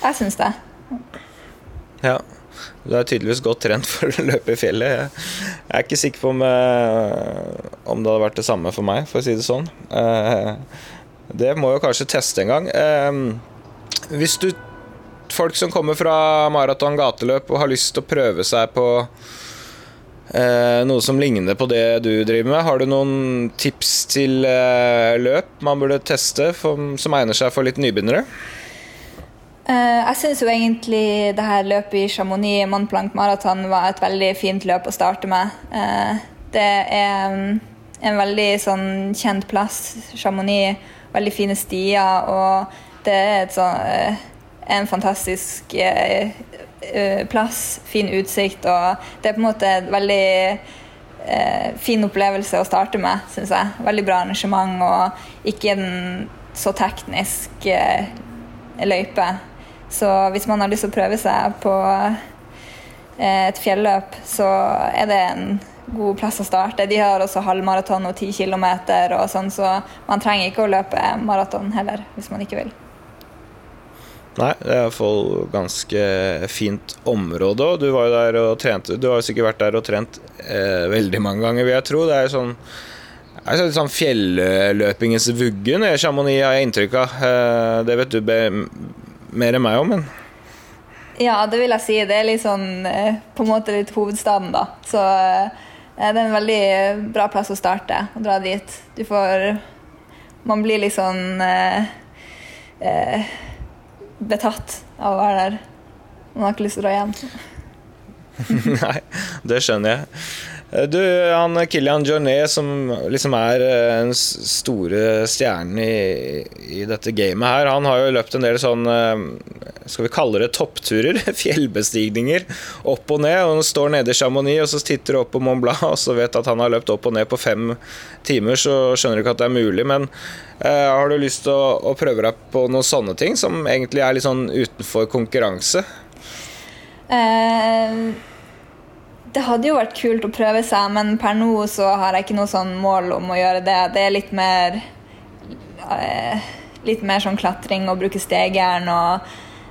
Jeg syns det. Ja. Du er tydeligvis godt trent for å løpe i fjellet. Jeg er ikke sikker på om, eh, om det hadde vært det samme for meg, for å si det sånn. Eh, det må jo kanskje teste en gang. Eh, hvis du Folk som kommer fra maraton gateløp og har lyst til å prøve seg på noe som ligner på det du driver med, har du noen tips til løp man burde teste for, som egner seg for litt nybegynnere? Uh, jeg syns jo egentlig det her løpet i Chamonix Mont Blanc Marathon var et veldig fint løp å starte med. Uh, det er um, en veldig sånn kjent plass, Chamonix. Veldig fine stier, og det er sånn, uh, en fantastisk plass. Fin utsikt, og det er på en måte en veldig fin opplevelse å starte med, syns jeg. Veldig bra arrangement og ikke en så teknisk løype. Så hvis man har lyst til å prøve seg på eh, et fjelløp, så er det en god plass å starte. De har også halvmaraton og 10 km og sånn, så man trenger ikke å løpe maraton heller, hvis man ikke vil. Nei, det er iallfall ganske fint område. Og du var jo der og trente Du har jo sikkert vært der og trent eh, veldig mange ganger, vil jeg tro. Det er sånn det er sånn fjelløpingens vugge i Chamonix, har jeg inntrykk av. Eh, det vet du mer enn meg om, men Ja, det vil jeg si. Det er litt sånn eh, på en måte litt hovedstaden, da. Så eh, det er en veldig bra plass å starte, å dra dit. Du får Man blir litt sånn eh, eh, betatt av å være der. Man har ikke lyst til å dra hjem. Nei, det skjønner jeg. Eh, Du, han Kilian Jornet, som liksom er eh, den store stjernen i, i dette gamet her, han har jo løpt en del sånn eh, Skal vi kalle det toppturer? Fjellbestigninger. Opp og ned. og Han står nede i Chamonix og så titter opp på Mont Blanc og så vet at han har løpt opp og ned på fem timer, så skjønner du ikke at det er mulig. Men eh, har du lyst til å, å prøve deg på noen sånne ting, som egentlig er litt sånn utenfor konkurranse? Eh, det hadde jo vært kult å prøve seg, men per nå så har jeg ikke noe sånn mål om å gjøre det. Det er litt mer eh, Litt mer sånn klatring og bruke stegjern og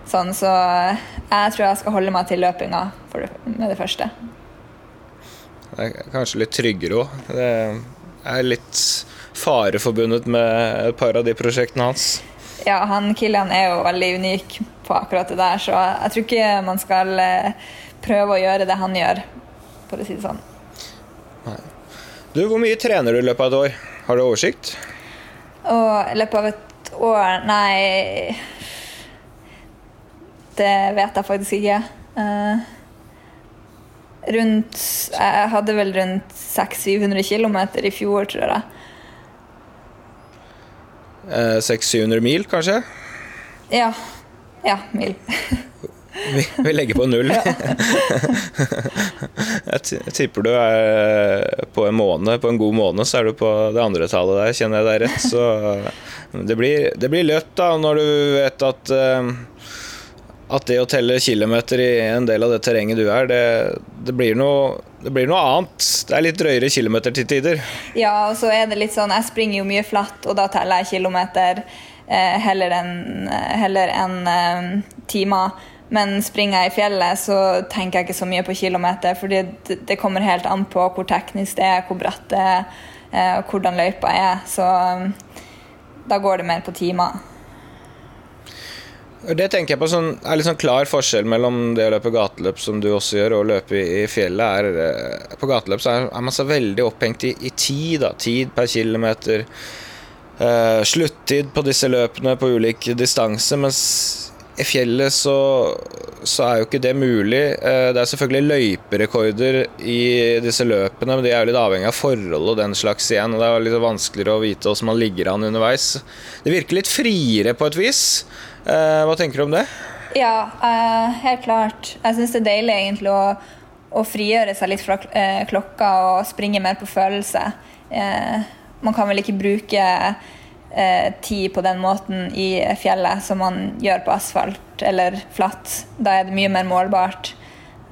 sånn, så jeg tror jeg skal holde meg til løpinga det, med det første. Det er kanskje litt tryggere òg. Det er litt fare forbundet med et par av de prosjektene hans. Ja, han Kilian er jo veldig unik på akkurat det der, så jeg tror ikke man skal eh, prøve å gjøre det han gjør, for å si det sånn. Du, Hvor mye trener du i løpet av et år? Har du oversikt? Og i løpet av et år Nei Det vet jeg faktisk ikke. Uh, rundt Jeg hadde vel rundt 600-700 km i fjor, tror jeg. Eh, 600-700 mil, kanskje? Ja. Ja, mil. Vi, vi legger på null. jeg tipper du er på en måned, på en god måned, så er du på det andre tallet der, kjenner jeg deg rett. Så det blir, det blir løtt da, når du vet at eh, at det å telle kilometer i en del av det terrenget du er, det, det, blir noe, det blir noe annet. Det er litt drøyere kilometer til tider. Ja, og så er det litt sånn Jeg springer jo mye flatt, og da teller jeg kilometer eh, heller enn en, enn, eh, timer. Men springer jeg i fjellet, så tenker jeg ikke så mye på kilometer, fordi det, det kommer helt an på hvor teknisk det er, hvor bratt det er, eh, og hvordan løypa er. Så eh, da går det mer på timer. Det tenker jeg på sånn, er litt sånn klar forskjell mellom det å løpe gateløp, som du også gjør, og å løpe i, fjellet. Er, eh, på gateløp så er man så veldig opphengt i, i tid. Da. Tid per kilometer. Eh, sluttid på disse løpene på ulik distanse. Mens i fjellet så, så er jo ikke det mulig. Eh, det er selvfølgelig løyperekorder i disse løpene, men de er jo litt avhengig av forhold og den slags igjen. og Det er litt vanskeligere å vite hvordan man ligger an underveis. Det virker litt friere på et vis. Eh, hva tenker du om det? Ja, eh, helt klart. Jeg syns det er deilig egentlig å, å frigjøre seg litt fra eh, klokka og springe mer på følelse. Man kan vel ikke bruke tid på den måten i fjellet som man gjør på asfalt eller flatt. Da er det mye mer målbart.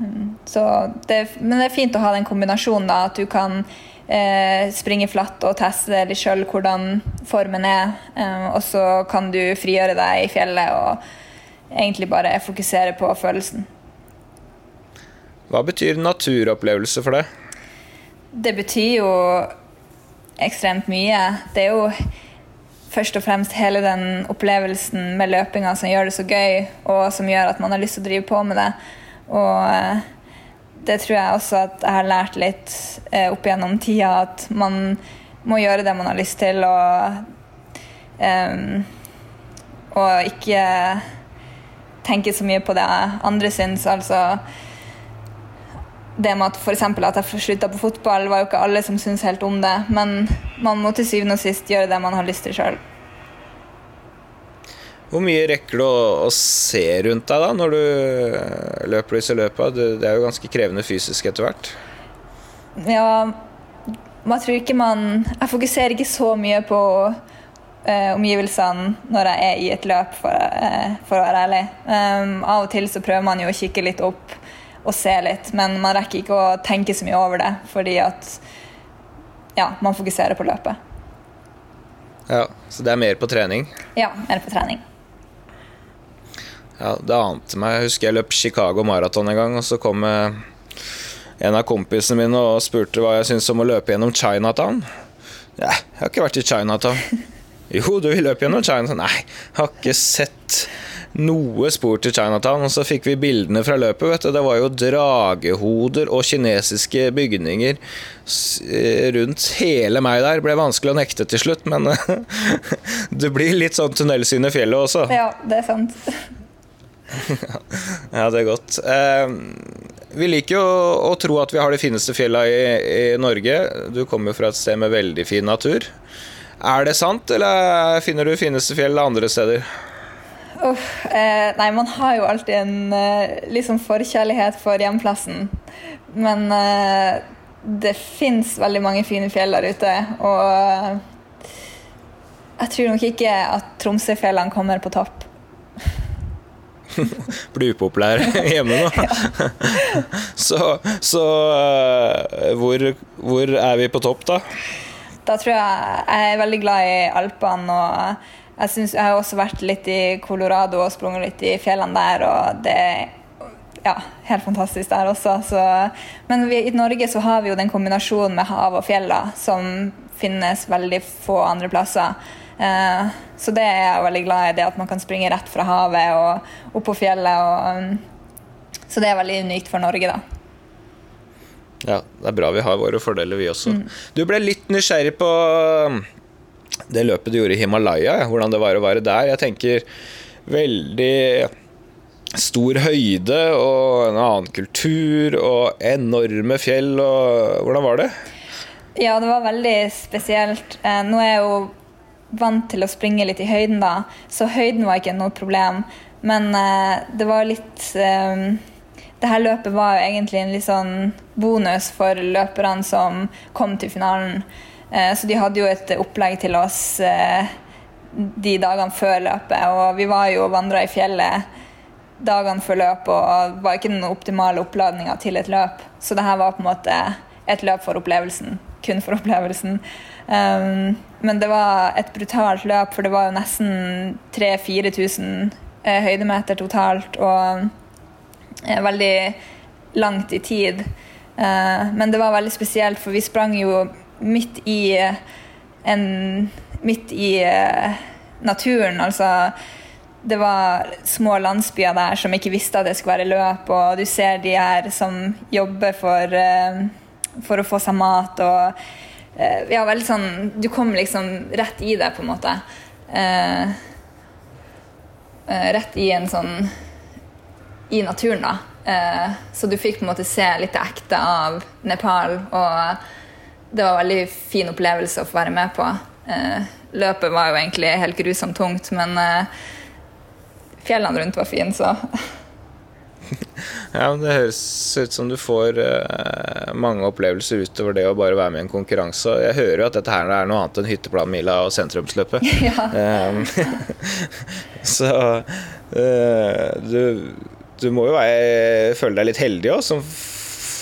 Mm, det, men det er fint å ha den kombinasjonen, da, at du kan eh, springe flatt og teste litt sjøl hvordan formen er. Eh, og så kan du frigjøre deg i fjellet og egentlig bare fokusere på følelsen. Hva betyr naturopplevelse for deg? Det betyr jo ekstremt mye. Det er jo først og fremst hele den opplevelsen med løpinga som gjør det så gøy, og som gjør at man har lyst til å drive på med det. Og eh, det tror jeg også at jeg har lært litt eh, opp gjennom tida, at man må gjøre det man har lyst til, og, um, og ikke tenke så mye på det andre syns. Altså det med at eksempel at jeg slutta på fotball, var jo ikke alle som syntes helt om det. Men man må til syvende og sist gjøre det man har lyst til sjøl. Hvor mye rekker du å, å se rundt deg da når du eh, løper disse løpa? Det, det er jo ganske krevende fysisk etter hvert. Ja, man tror ikke man Jeg fokuserer ikke så mye på eh, omgivelsene når jeg er i et løp, for, eh, for å være ærlig. Um, av og til så prøver man jo å kikke litt opp og se litt, men man rekker ikke å tenke så mye over det, fordi at ja, man fokuserer på løpet. Ja, Så det er mer på trening? Ja, mer på trening. Ja, Det ante meg. Jeg husker jeg løp Chicago Marathon en gang, og så kom eh, en av kompisene mine og spurte hva jeg syntes om å løpe gjennom Chinatown. Ja, jeg har ikke vært i Chinatown. Jo, du løpe gjennom Chinatown? Nei, jeg har ikke sett noe spor til Chinatown. Og så fikk vi bildene fra løpet. vet du. Det var jo dragehoder og kinesiske bygninger eh, rundt hele meg der. Det ble vanskelig å nekte til slutt, men det blir litt sånn tunnelsyn i fjellet også. Ja, det er sant. Ja, det er godt. Eh, Vi liker jo å tro at vi har de fineste fjella i, i Norge. Du kommer jo fra et sted med veldig fin natur. Er det sant, eller finner du fineste fjell andre steder? Uff, eh, nei, man har jo alltid en eh, liksom forkjærlighet for hjemplassen. Men eh, det fins veldig mange fine fjell der ute, og eh, jeg tror nok ikke at Tromsøfjellene kommer på topp. Blir upopulær hjemme nå. så så eh, hvor, hvor er vi på topp, da? Da tror jeg jeg er veldig glad i Alpene. og jeg, synes, jeg har også vært litt i Colorado og sprunget litt i fjellene der. og det er ja, helt fantastisk der også. Så, men vi, i Norge så har vi jo den kombinasjonen med hav og fjell som finnes veldig få andre plasser. Eh, så det er jeg veldig glad i, det at man kan springe rett fra havet og opp på fjellet. Og, um, så det er veldig unikt for Norge, da. Ja, det er bra vi har våre fordeler, vi også. Du ble litt nysgjerrig på um, det løpet du gjorde i Himalaya, hvordan det var å være der. Jeg tenker veldig stor høyde og en annen kultur og enorme fjell og Hvordan var det? Ja, det var veldig spesielt. Eh, nå er jo vant til å springe litt i høyden, da, så høyden var ikke noe problem. Men eh, det var litt eh, Det her løpet var jo egentlig en litt sånn bonus for løperne som kom til finalen. Eh, så de hadde jo et opplegg til oss eh, de dagene før løpet, og vi var jo og vandra i fjellet dagene før løp, og var ikke den optimale oppladninga til et løp. Så det her var på en måte et løp for opplevelsen. Kun for opplevelsen. Um, men det var et brutalt løp, for det var jo nesten 3000-4000 uh, høydemeter totalt. Og uh, veldig langt i tid. Uh, men det var veldig spesielt, for vi sprang jo midt i en Midt i eh, naturen, altså det var små landsbyer der som ikke visste at det skulle være løp, og du ser de her som jobber for, eh, for å få seg mat og eh, Ja, veldig sånn Du kom liksom rett i det, på en måte. Eh, eh, rett i en sånn I naturen, da. Eh, så du fikk på en måte se litt ekte av Nepal, og det var en veldig fin opplevelse å få være med på. Eh, løpet var jo egentlig helt grusomt tungt, men eh, fjellene rundt var fine, så Ja, men Det høres ut som du får uh, mange opplevelser utover det å bare være med i en konkurranse. Jeg hører jo at dette her er noe annet enn hytteplanmila og sentrumsløpet. ja. Um, så uh, du, du må jo være, føle deg litt heldig òg, som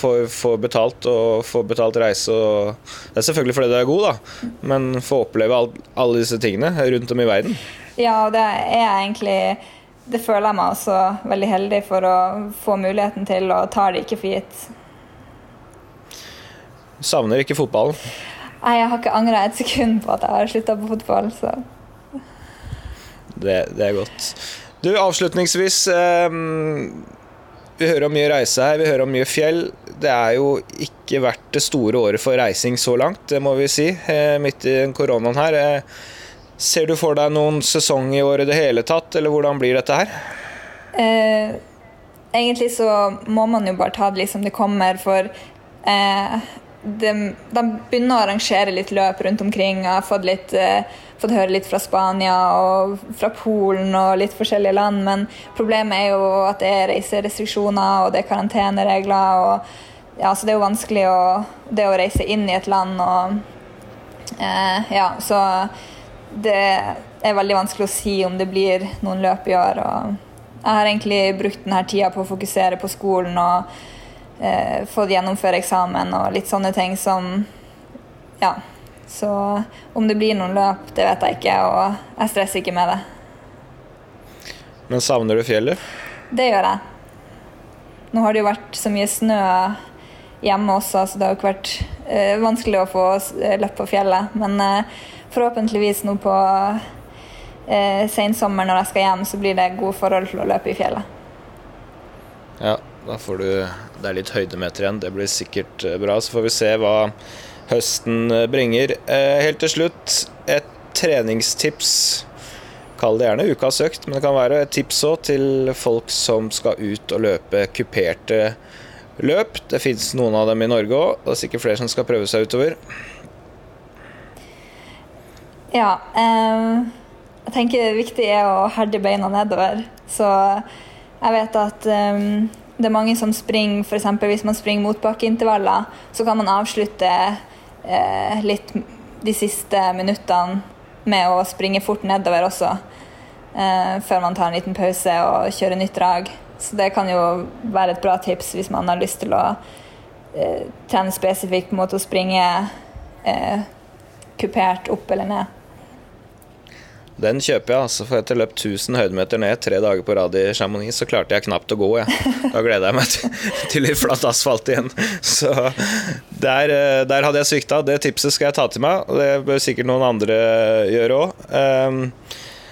får, får betalt og får betalt reise. Og, det er selvfølgelig fordi du er god, da, men få oppleve all, alle disse tingene rundt om i verden. Ja, det er egentlig Det føler jeg meg også veldig heldig for å få muligheten til, og tar det ikke for gitt. Savner ikke fotballen. Nei, jeg har ikke angra et sekund på at jeg har slutta på fotball, så Det, det er godt. Du, avslutningsvis eh, Vi hører om mye reise her, vi hører om mye fjell. Det er jo ikke vært det store året for reising så langt, det må vi si, eh, midt i koronaen her. Eh, ser du for deg noen sesong i år i det hele tatt, eller hvordan blir dette her? eh, Egentlig så må man jo bare ta det litt som det kommer, for eh, de, de begynner å arrangere litt løp rundt omkring. Jeg har fått, litt, eh, fått høre litt fra Spania og fra Polen og litt forskjellige land, men problemet er jo at det er reiserestriksjoner og det er karanteneregler. og ja, Så det er jo vanskelig å, det å reise inn i et land og eh, Ja, så det er veldig vanskelig å si om det blir noen løp i år. og Jeg har egentlig brukt denne tida på å fokusere på skolen og eh, fått gjennomføre eksamen og litt sånne ting som Ja. Så om det blir noen løp, det vet jeg ikke, og jeg stresser ikke med det. Men savner du fjellet? Det gjør jeg. Nå har det jo vært så mye snø hjemme også, så det har jo ikke vært eh, vanskelig å få løpt på fjellet. Men eh, forhåpentligvis nå på eh, sensommer når jeg skal hjem, så blir det gode forhold til å løpe i fjellet. Ja, da får du Det er litt høydemeter igjen. Det blir sikkert eh, bra. Så får vi se hva høsten eh, bringer. Eh, Helt til slutt, et treningstips. Kall det gjerne ukas økt, men det kan være et tips òg til folk som skal ut og løpe kuperte løp. Det fins noen av dem i Norge òg. Det er sikkert flere som skal prøve seg utover. Ja. Eh, jeg tenker det viktige er å herde beina nedover. Så jeg vet at eh, det er mange som springer f.eks. hvis man springer motbakkeintervaller, så kan man avslutte eh, litt de siste minuttene med å springe fort nedover også. Eh, før man tar en liten pause og kjører nytt drag. Så det kan jo være et bra tips hvis man har lyst til å eh, trene spesifikt mot å springe eh, kupert opp eller ned. Den kjøper jeg, altså, for etter løpt 1000 høydemeter ned tre dager på rad i Chamonix, så klarte jeg knapt å gå. Jeg. Da gleder jeg meg til, litt flatt asfalt igjen. Så der, eh, der hadde jeg svikta. Det tipset skal jeg ta til meg, og det bør sikkert noen andre gjøre òg. Um,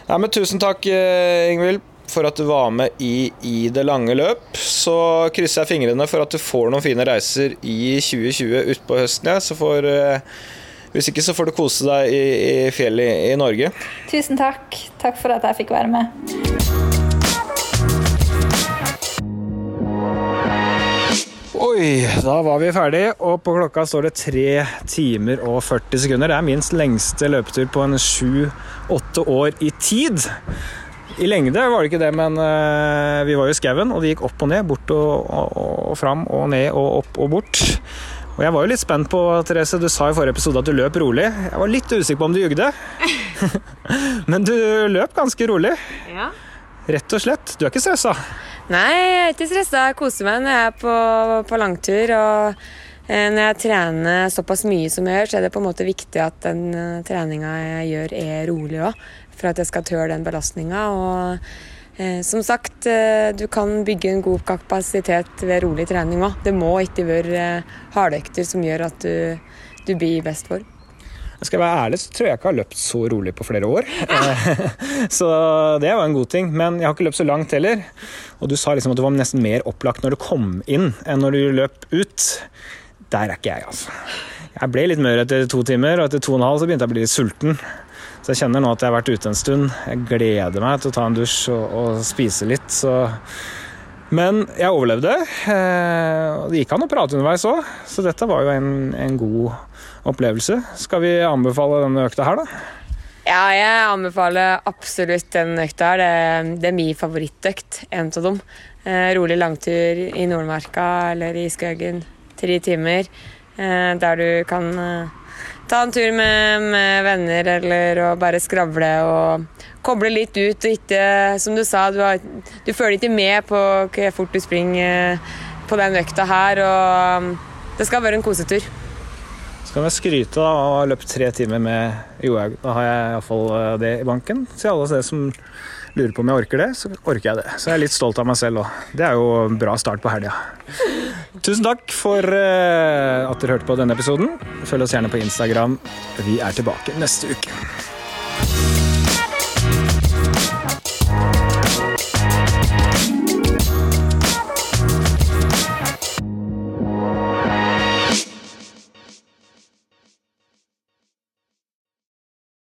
ja, men tusen takk, eh, Ingvild, for at du var med i, i det lange løp. Så krysser jeg fingrene for at du får noen fine reiser i 2020 utpå høsten. Ja. Så får uh, hvis ikke så får du kose deg i, i fjellet i, i, Norge. Tusen takk. Takk for at jeg fikk være med. Oi, da var vi ferdig, og på klokka står det 3 timer og 40 sekunder. Det er minst lengste løpetur på en 7-8 år i tid. I lengde var det ikke det, men uh, vi var jo i skauen, og det gikk opp og ned. Bort og, og, og fram og ned og opp og bort. Og jeg var jo litt spent på, Therese, du sa i forrige episode at du løp rolig. Jeg var litt usikker på om du jugde. men du løp ganske rolig. Ja. Rett og slett. Du er ikke stressa? Nei, jeg er ikke stressa. Jeg koser meg når jeg er på, på langtur. Og eh, når jeg trener såpass mye som jeg gjør, så er det på en måte viktig at den uh, treninga jeg gjør, er rolig òg. For at jeg skal tørre den belastninga. Og eh, som sagt, eh, du kan bygge en god kapasitet ved rolig trening òg. Det må ikke være eh, hardøkter som gjør at du, du blir i best form. Skal jeg være ærlig, så tror jeg ikke jeg har løpt så rolig på flere år. så det var en god ting. Men jeg har ikke løpt så langt heller. Og du sa liksom at du var nesten mer opplagt når du kom inn enn når du løp ut. Der er ikke jeg, altså. Jeg ble litt mør etter to timer, og etter to og en halv så begynte jeg å bli litt sulten. Jeg kjenner nå at jeg har vært ute en stund. Jeg gleder meg til å ta en dusj og, og spise litt. Så men jeg overlevde. Eh, det gikk an å prate underveis òg, så dette var jo en, en, god opplevelse. Skal vi anbefale denne økta her, da? Ja, jeg anbefaler absolutt den økta her. Det, det er min favorittøkt. En av dem. Eh, rolig langtur i Nordmarka eller i skogen. Tre timer. Eh, der du kan ta en tur med, med venner eller å bare skravle og koble litt ut. Og ikke, som du sa, du, har, du føler ikke med på hvor fort du springer på den økta her. Og um, det skal være en kosetur. Så kan jeg skryte av å ha løpt tre timer med Johaug. Da har jeg iallfall eh, det i banken. Til alle dere som lurer på om jeg orker det, så orker jeg det. Så jeg er litt stolt av meg selv òg. Det er jo en bra start på helga. Tusen takk for eh, at dere hørte på denne episoden. Følg oss gjerne på Instagram. Vi er tilbake neste uke.